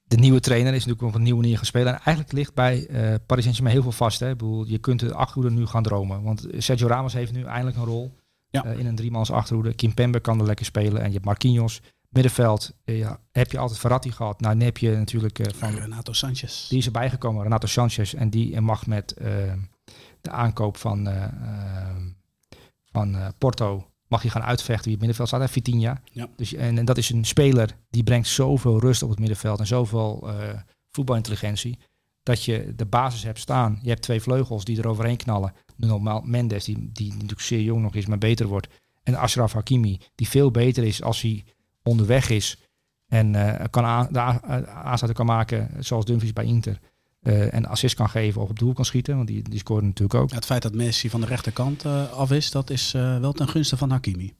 de nieuwe trainer is natuurlijk op een nieuwe manier gaan spelen. En eigenlijk ligt bij eh Paris Saint-Germain heel veel vast. Hè? Ik bedoel, je kunt de achterhoede nu gaan dromen. Want Sergio Ramos heeft nu eindelijk een rol Ja. eh, in een driemans achterhoede. Kim Pembe kan er lekker spelen. En je hebt Marquinhos. Middenveld eh, ja, heb je altijd Verratti gehad. Nou, nu heb je natuurlijk van Renato Sanchez. die is erbij gekomen, Renato Sanchez. En die mag met de aankoop van, eh, eh, van Porto, mag je gaan uitvechten wie het middenveld staat. Hè, Vitinha. Ja. Dus, en, en dat is een speler die brengt zoveel rust op het middenveld en zoveel eh, voetbalintelligentie. Dat je de basis hebt staan. Je hebt twee vleugels die er overheen knallen. Normaal Mendes, die, die natuurlijk zeer jong nog is, maar beter wordt. En Ashraf Hakimi, die veel beter is als hij onderweg is. En eh, kan aan, de aansluiting kan maken, zoals Dumfries bij Inter. Eh, en assist kan geven of op doel kan schieten. Want die, die scoorde natuurlijk ook. Ja, het feit dat Messi van de rechterkant eh, af is, dat is eh, wel ten gunste van Hakimi.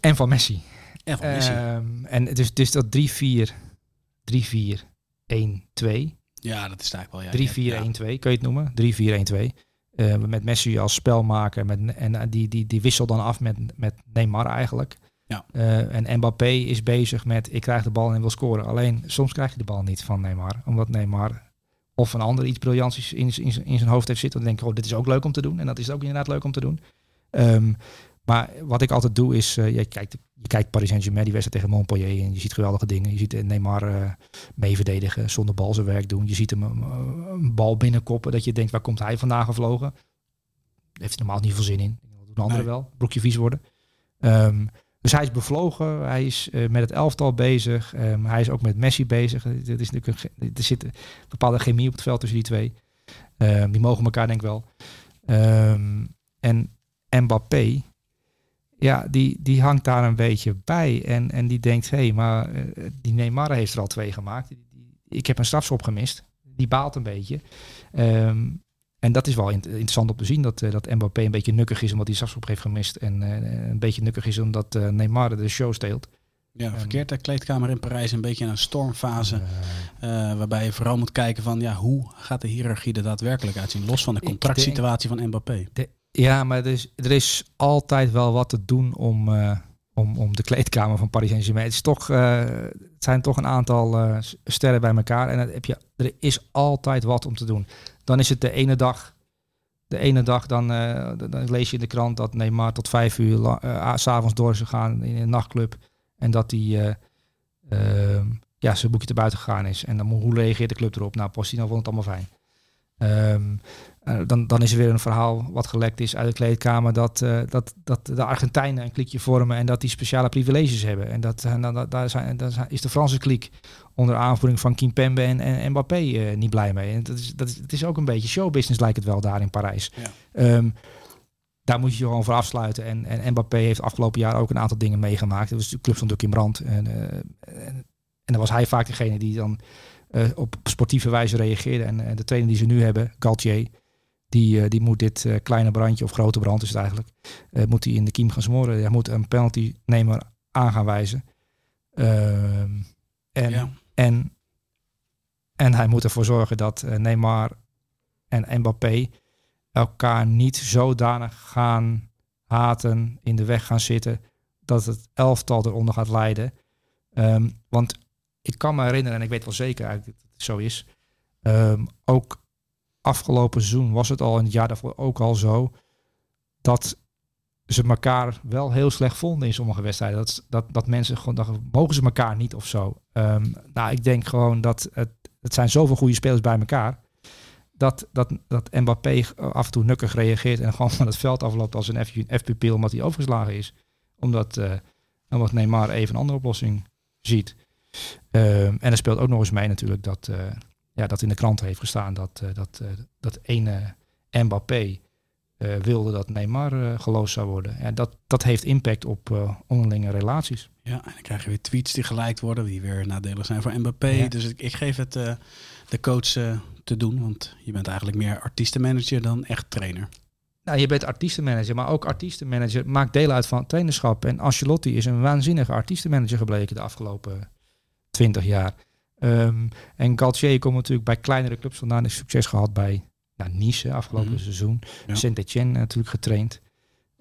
En van Messi. En van Messi. Ehm, en het is, het is dat 3-4, 3-4, 1-2. ja, dat is het eigenlijk wel. Ja. 3-4-1-2, kun je het noemen? 3-4-1-2. Eh, met Messi als spelmaker. Met, en die, die, die wisselt dan af met, met Neymar eigenlijk. Ja. Eh, en Mbappé is bezig met ik krijg de bal en wil scoren. Alleen soms krijg je de bal niet van Neymar. Omdat Neymar of een ander iets briljants in, in, in, zijn hoofd heeft zitten. Dan denk ik, oh, dit is ook leuk om te doen. En dat is ook inderdaad leuk om te doen. Ehm, maar wat ik altijd doe is, eh, je, kijkt, je kijkt Paris Saint-Germain, die wedstrijd tegen Montpellier. En je ziet geweldige dingen. Je ziet eh, Neymar eh, mee verdedigen, zonder bal zijn werk doen. Je ziet hem een bal binnenkoppen, dat je denkt, waar komt hij vandaan gevlogen? Daar heeft hij normaal niet veel zin in. Dat doen anderen Nee. wel. Broekje vies worden. Ehm, dus hij is bevlogen. Hij is eh, met het elftal bezig. Ehm, hij is ook met Messi bezig. Er, is natuurlijk een, er zit een bepaalde chemie op het veld tussen die twee. Ehm, die mogen elkaar denk ik wel. Ehm, en Mbappé, ja, die, die hangt daar een beetje bij. En, en die denkt, hé, hey, maar eh, die Neymar heeft er al twee gemaakt. Ik heb een strafschop gemist. Die baalt een beetje. Ehm, en dat is wel int- interessant om te zien, dat, eh, dat Mbappé een beetje nukkig is omdat hij strafschop heeft gemist. En eh, een beetje nukkig is omdat eh, Neymar de show steelt. Ja, verkeerd de kleedkamer in Parijs een beetje in een stormfase. waarbij je vooral moet kijken van ja, hoe gaat de hiërarchie er daadwerkelijk uitzien? Los van de contractsituatie van Mbappé. Ja, maar er is, er is altijd wel wat te doen om, om, om de kleedkamer van Paris Saint-Germain. Het, is toch, het zijn toch een aantal sterren bij elkaar. En heb je, er is altijd wat om te doen. Dan is het de ene dag. De ene dag dan, eh, dan- dan lees je in de krant dat Neymar tot vijf uur la- eh, s s'avonds door is gegaan in een nachtclub. En dat hij eh, ehm, ja, zijn boekje te buiten gegaan is. En dan hoe reageert de club erop? Nou, Postino vond het allemaal fijn. Ehm, eh, dan, dan is er weer een verhaal wat gelekt is uit de kleedkamer dat, eh, dat, dat de Argentijnen een klikje vormen en dat die speciale privileges hebben. En dat, en dan, daar, zijn, daar zijn- is de Franse kliek onder aanvoering van Kimpembe en, en Mbappé eh, niet blij mee. En dat is, dat is, het is ook een beetje showbusiness lijkt het wel daar in Parijs. Ja. Ehm, daar moet je je gewoon voor afsluiten. En, en Mbappé heeft afgelopen jaar ook een aantal dingen meegemaakt. Dus de club stond ook in brand. En, eh, en, dan was hij vaak degene die dan eh, op sportieve wijze reageerde. En, eh, de trainer die ze nu hebben, Galtier, die, eh, die moet dit eh, kleine brandje, of grote brand is het eigenlijk, eh, moet hij in de kiem gaan smoren. Hij moet een penaltynemer aan gaan wijzen. Ehm, en, Ja. en, en hij moet ervoor zorgen dat Neymar en Mbappé elkaar niet zodanig gaan haten, in de weg gaan zitten, dat het elftal eronder gaat lijden. Ehm, want ik kan me herinneren, en ik weet wel zeker eigenlijk dat het zo is. ehm, ook afgelopen seizoen was het al, en het jaar daarvoor ook al zo, dat ze elkaar wel heel slecht vonden in sommige wedstrijden. Dat, dat, dat mensen gewoon dachten, mogen ze elkaar niet of zo. Ehm, nou, ik denk gewoon dat het, het zijn zoveel goede spelers bij elkaar. Dat, dat, dat Mbappé af en toe nukkig reageert en gewoon van het veld afloopt als een F-pupil omdat hij overgeslagen is. Omdat, eh omdat Neymar even een andere oplossing ziet. Ehm, en er speelt ook nog eens mee natuurlijk dat, eh, ja, dat in de krant heeft gestaan dat, eh, dat, eh, dat ene Mbappé eh, wilde dat Neymar geloosd zou worden. En dat, dat heeft impact op onderlinge relaties. Ja, en dan krijg je weer tweets die gelijk worden, die weer nadelig zijn voor Mbappé. Ja. Dus ik, ik geef het de coach te doen, want je bent eigenlijk meer artiestenmanager dan echt trainer. Nou, je bent artiestenmanager, maar ook artiestenmanager maakt deel uit van het trainerschap. En Ancelotti is een waanzinnige artiestenmanager gebleken de afgelopen twintig jaar. Ehm, en Galtier komt natuurlijk bij kleinere clubs vandaan. Is succes gehad bij nou, Nice afgelopen Mhm. seizoen. Ja. Saint-Etienne natuurlijk getraind.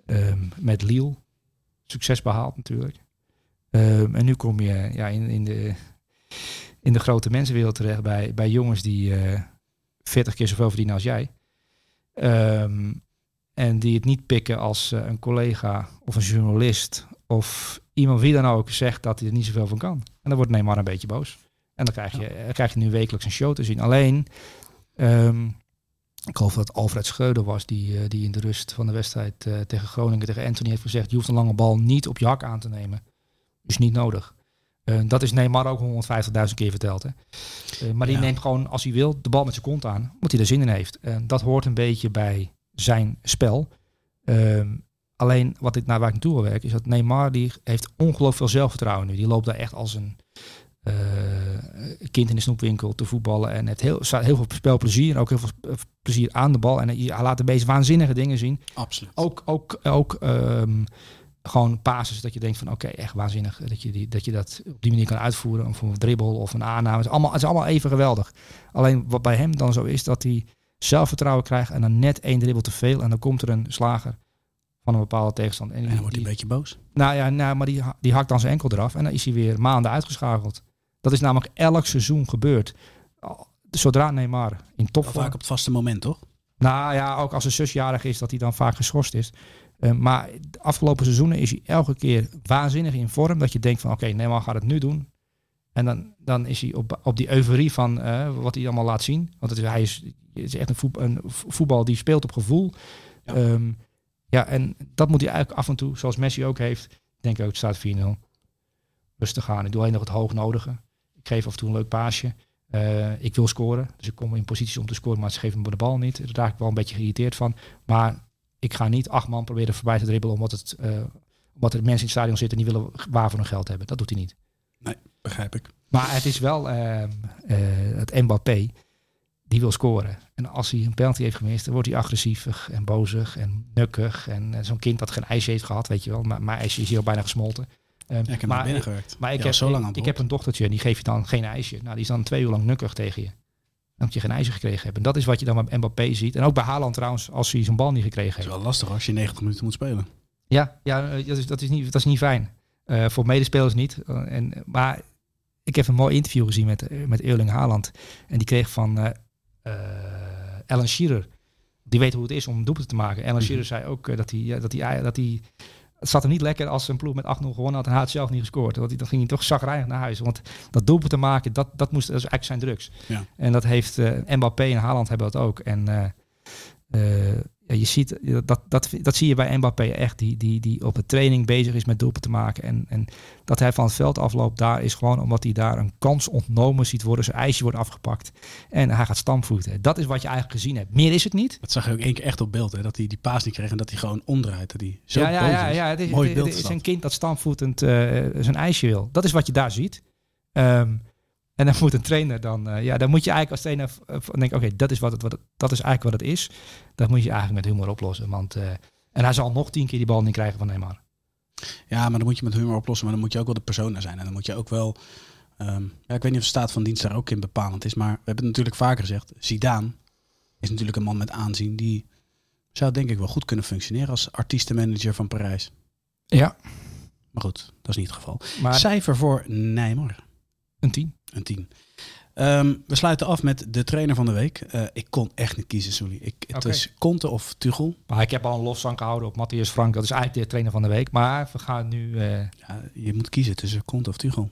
Ehm, met Lille. Succes behaald natuurlijk. Ehm, en nu kom je ja, in, in, de, in de grote mensenwereld terecht bij, bij jongens die eh 40 keer zoveel verdienen als jij. En die het niet pikken als eh, een collega of een journalist of iemand wie dan ook zegt dat hij er niet zoveel van kan. En dan wordt Neymar een beetje boos. En dan krijg je, eh, krijg je nu wekelijks een show te zien. Alleen, ehm, ik geloof dat Alfred Schreuder was die, eh, die in de rust van de wedstrijd eh, tegen Groningen, tegen Anthony heeft gezegd, je hoeft een lange bal niet op je hak aan te nemen. Is niet nodig. Dat is Neymar ook 150.000 keer verteld. Hè? Maar die Ja. neemt gewoon, als hij wil, de bal met zijn kont aan. Omdat hij er zin in heeft. En dat hoort een beetje bij zijn spel. Ehm, alleen wat ik naar waar ik naartoe wil werken, is dat Neymar die heeft ongelooflijk veel zelfvertrouwen nu. Die loopt daar echt als een eh, kind in de snoepwinkel te voetballen. En het heel, heel veel spelplezier. En ook heel veel plezier aan de bal. En hij, laat de meest waanzinnige dingen zien. Absoluut. Ook, ook, ook ehm, gewoon pases dat je denkt van oké, echt waanzinnig dat je, die, dat je dat op die manier kan uitvoeren. Of een dribbel of een aanname. Het is allemaal, het is allemaal even geweldig. Alleen wat bij hem dan zo is, dat hij zelfvertrouwen krijgt en dan net één dribbel te veel. En dan komt er een slager van een bepaalde tegenstander. En die- dan wordt hij een beetje boos. nou ja, nou, maar die, die hakt dan zijn enkel eraf en dan is hij weer maanden uitgeschakeld. Dat is namelijk elk seizoen gebeurd. Zodra Neymar in topvorm... vaak op het vaste moment, toch? Nou ja, ook als een zusjarig is, dat hij dan vaak geschorst is. Eh, maar de afgelopen seizoenen is hij elke keer waanzinnig in vorm. Dat je denkt van oké, Neymar gaat het nu doen. En dan, dan is hij op, op die euforie van eh, wat hij allemaal laat zien. Want het is, hij is, het is echt een, voet- een voetbal die speelt op gevoel. Ja. Ja. ja, en dat moet hij eigenlijk af en toe, zoals Messi ook heeft. Ik denk ook, het staat 4-0. Rustig aan. Ik doe alleen nog het hoognodige. Ik geef af en toe een leuk paasje. Eh, ik wil scoren, dus ik kom in posities om te scoren, maar ze geven me de bal niet. Daar raak ik wel een beetje geïrriteerd van. Maar ik ga niet acht man proberen voorbij te dribbelen omdat, het, eh, omdat er mensen in het stadion zitten en die willen waar voor hun geld hebben. Dat doet hij niet. Begrijp ik. Maar het is wel eh, het Mbappé die wil scoren. En als hij een penalty heeft gemist, dan wordt hij agressief en bozig en nukkig. En zo'n kind dat geen ijsje heeft gehad, weet je wel. Maar mijn ijsje is hier al bijna gesmolten. Ehm, Ja, ik heb maar naar binnen gewerkt. maar ik, Ja, heb, zo lang ik, heb een dochtertje en die geef je dan geen ijsje. Nou, die is dan twee uur lang nukkig tegen je. Omdat je geen ijsje gekregen hebt. En dat is wat je dan bij Mbappé ziet. En ook bij Haaland trouwens, als hij zijn bal niet gekregen Het is heeft. wel lastig als je 90 minuten moet spelen. Ja, ja eh, dat, is, dat, is niet, dat is niet fijn. Eh, voor medespelers niet. Eh, en, maar ik heb een mooi interview gezien met, met Erling Haaland. En die kreeg van eh, Alan Shearer. Die weet hoe het is om doelpunt te maken. Alan Mhm. Zei ook dat hij... dat hij, dat hij het zat hem niet lekker als een ploeg met 8-0 gewonnen had en hij had zelf niet gescoord. Want hij, dan ging hij toch zagrijnig naar huis. Want dat doelpunt te maken, dat, dat, moest, dat is eigenlijk zijn drugs. Ja. En dat heeft eh, Mbappé en Haaland hebben dat ook. En eh, ja, je ziet, eh, dat, dat, dat zie je bij Mbappé echt, die, die, die op de training bezig is met doelpunten te maken. En, en dat hij van het veld afloopt, daar is gewoon omdat hij daar een kans ontnomen ziet worden. Zijn ijsje wordt afgepakt en hij gaat stampvoeten. Dat is wat je eigenlijk gezien hebt. Meer is het niet. Dat zag je ook één keer echt op beeld. Hè? Dat hij die paas niet kreeg en dat hij gewoon omdraait. Dat hij zo ja, ja, ja, ja, het is, Mooi het, het is een kind dat stampvoetend eh, zijn ijsje wil. Dat is wat je daar ziet. Ehm, en dan moet een trainer dan, eh, ja, dan moet je eigenlijk als trainer eh, van denken, oké, dat is wat het, wat het, dat is eigenlijk wat het is. Dat moet je eigenlijk met humor oplossen, want eh, en hij zal nog tien keer die bal niet krijgen van Neymar. Ja, maar dan moet je met humor oplossen. Maar dan moet je ook wel de persona zijn. En dan moet je ook wel... ehm, ja, ik weet niet of de staat van dienst daar ook in bepalend is. Maar we hebben het natuurlijk vaker gezegd. Zidane is natuurlijk een man met aanzien. Die zou denk ik wel goed kunnen functioneren als artiestenmanager van Parijs. Ja. Maar goed, dat is niet het geval. Maar Cijfer voor Nijmer. een 10. Een 10. Ehm, we sluiten af met de trainer van de week. Eh, ik kon echt niet kiezen, sorry. Ik, het is Conte of Tuchel. Maar ik heb al een lofzang gehouden op Matthias Frank. Dat is eigenlijk de trainer van de week. Maar we gaan nu eh, Ja, je moet kiezen tussen Conte of Tuchel.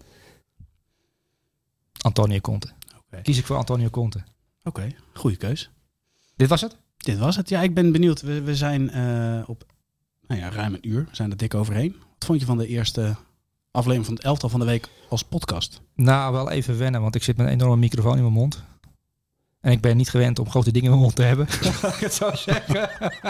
Antonio Conte. Oké. Kies ik voor Antonio Conte. Oké, goede keus. Dit was het? Dit was het. Ja, ik ben benieuwd. We, we zijn eh, op nou ja, ruim een uur. We zijn er dik overheen. Wat vond je van de eerste aflevering van het elftal van de week als podcast? Nou, wel even wennen, want ik zit met een enorme microfoon in mijn mond. En ik ben niet gewend om grote dingen in mijn mond te hebben. Laat ik het zo zeggen.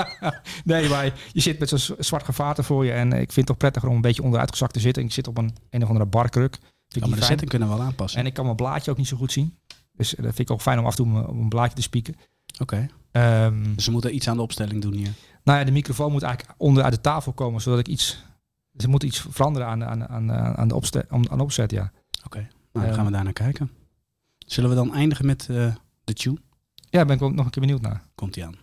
nee, maar je zit met zo'n zwart gevaarte voor je. En ik vind het toch prettiger om een beetje onderuitgezakt te zitten. Ik zit op een, een of andere barkruk. Ja, maar de fijn. setting kunnen we wel aanpassen. En ik kan mijn blaadje ook niet zo goed zien. Dus eh, dat vind ik ook fijn om af en toe mijn- op een blaadje te spieken. Oké. Ehm, Dus we moeten iets aan de opstelling doen hier. nou ja, de microfoon moet eigenlijk onderuit de tafel komen, zodat ik iets... Ze moet iets veranderen aan, aan, aan, aan, de, opste, aan de opzet, ja. Oké. Nou, dan Ehm. gaan we daar naar kijken. Zullen we dan eindigen met eh, de tune? Ja, daar ben ik ook nog een keer benieuwd naar. Komt ie aan.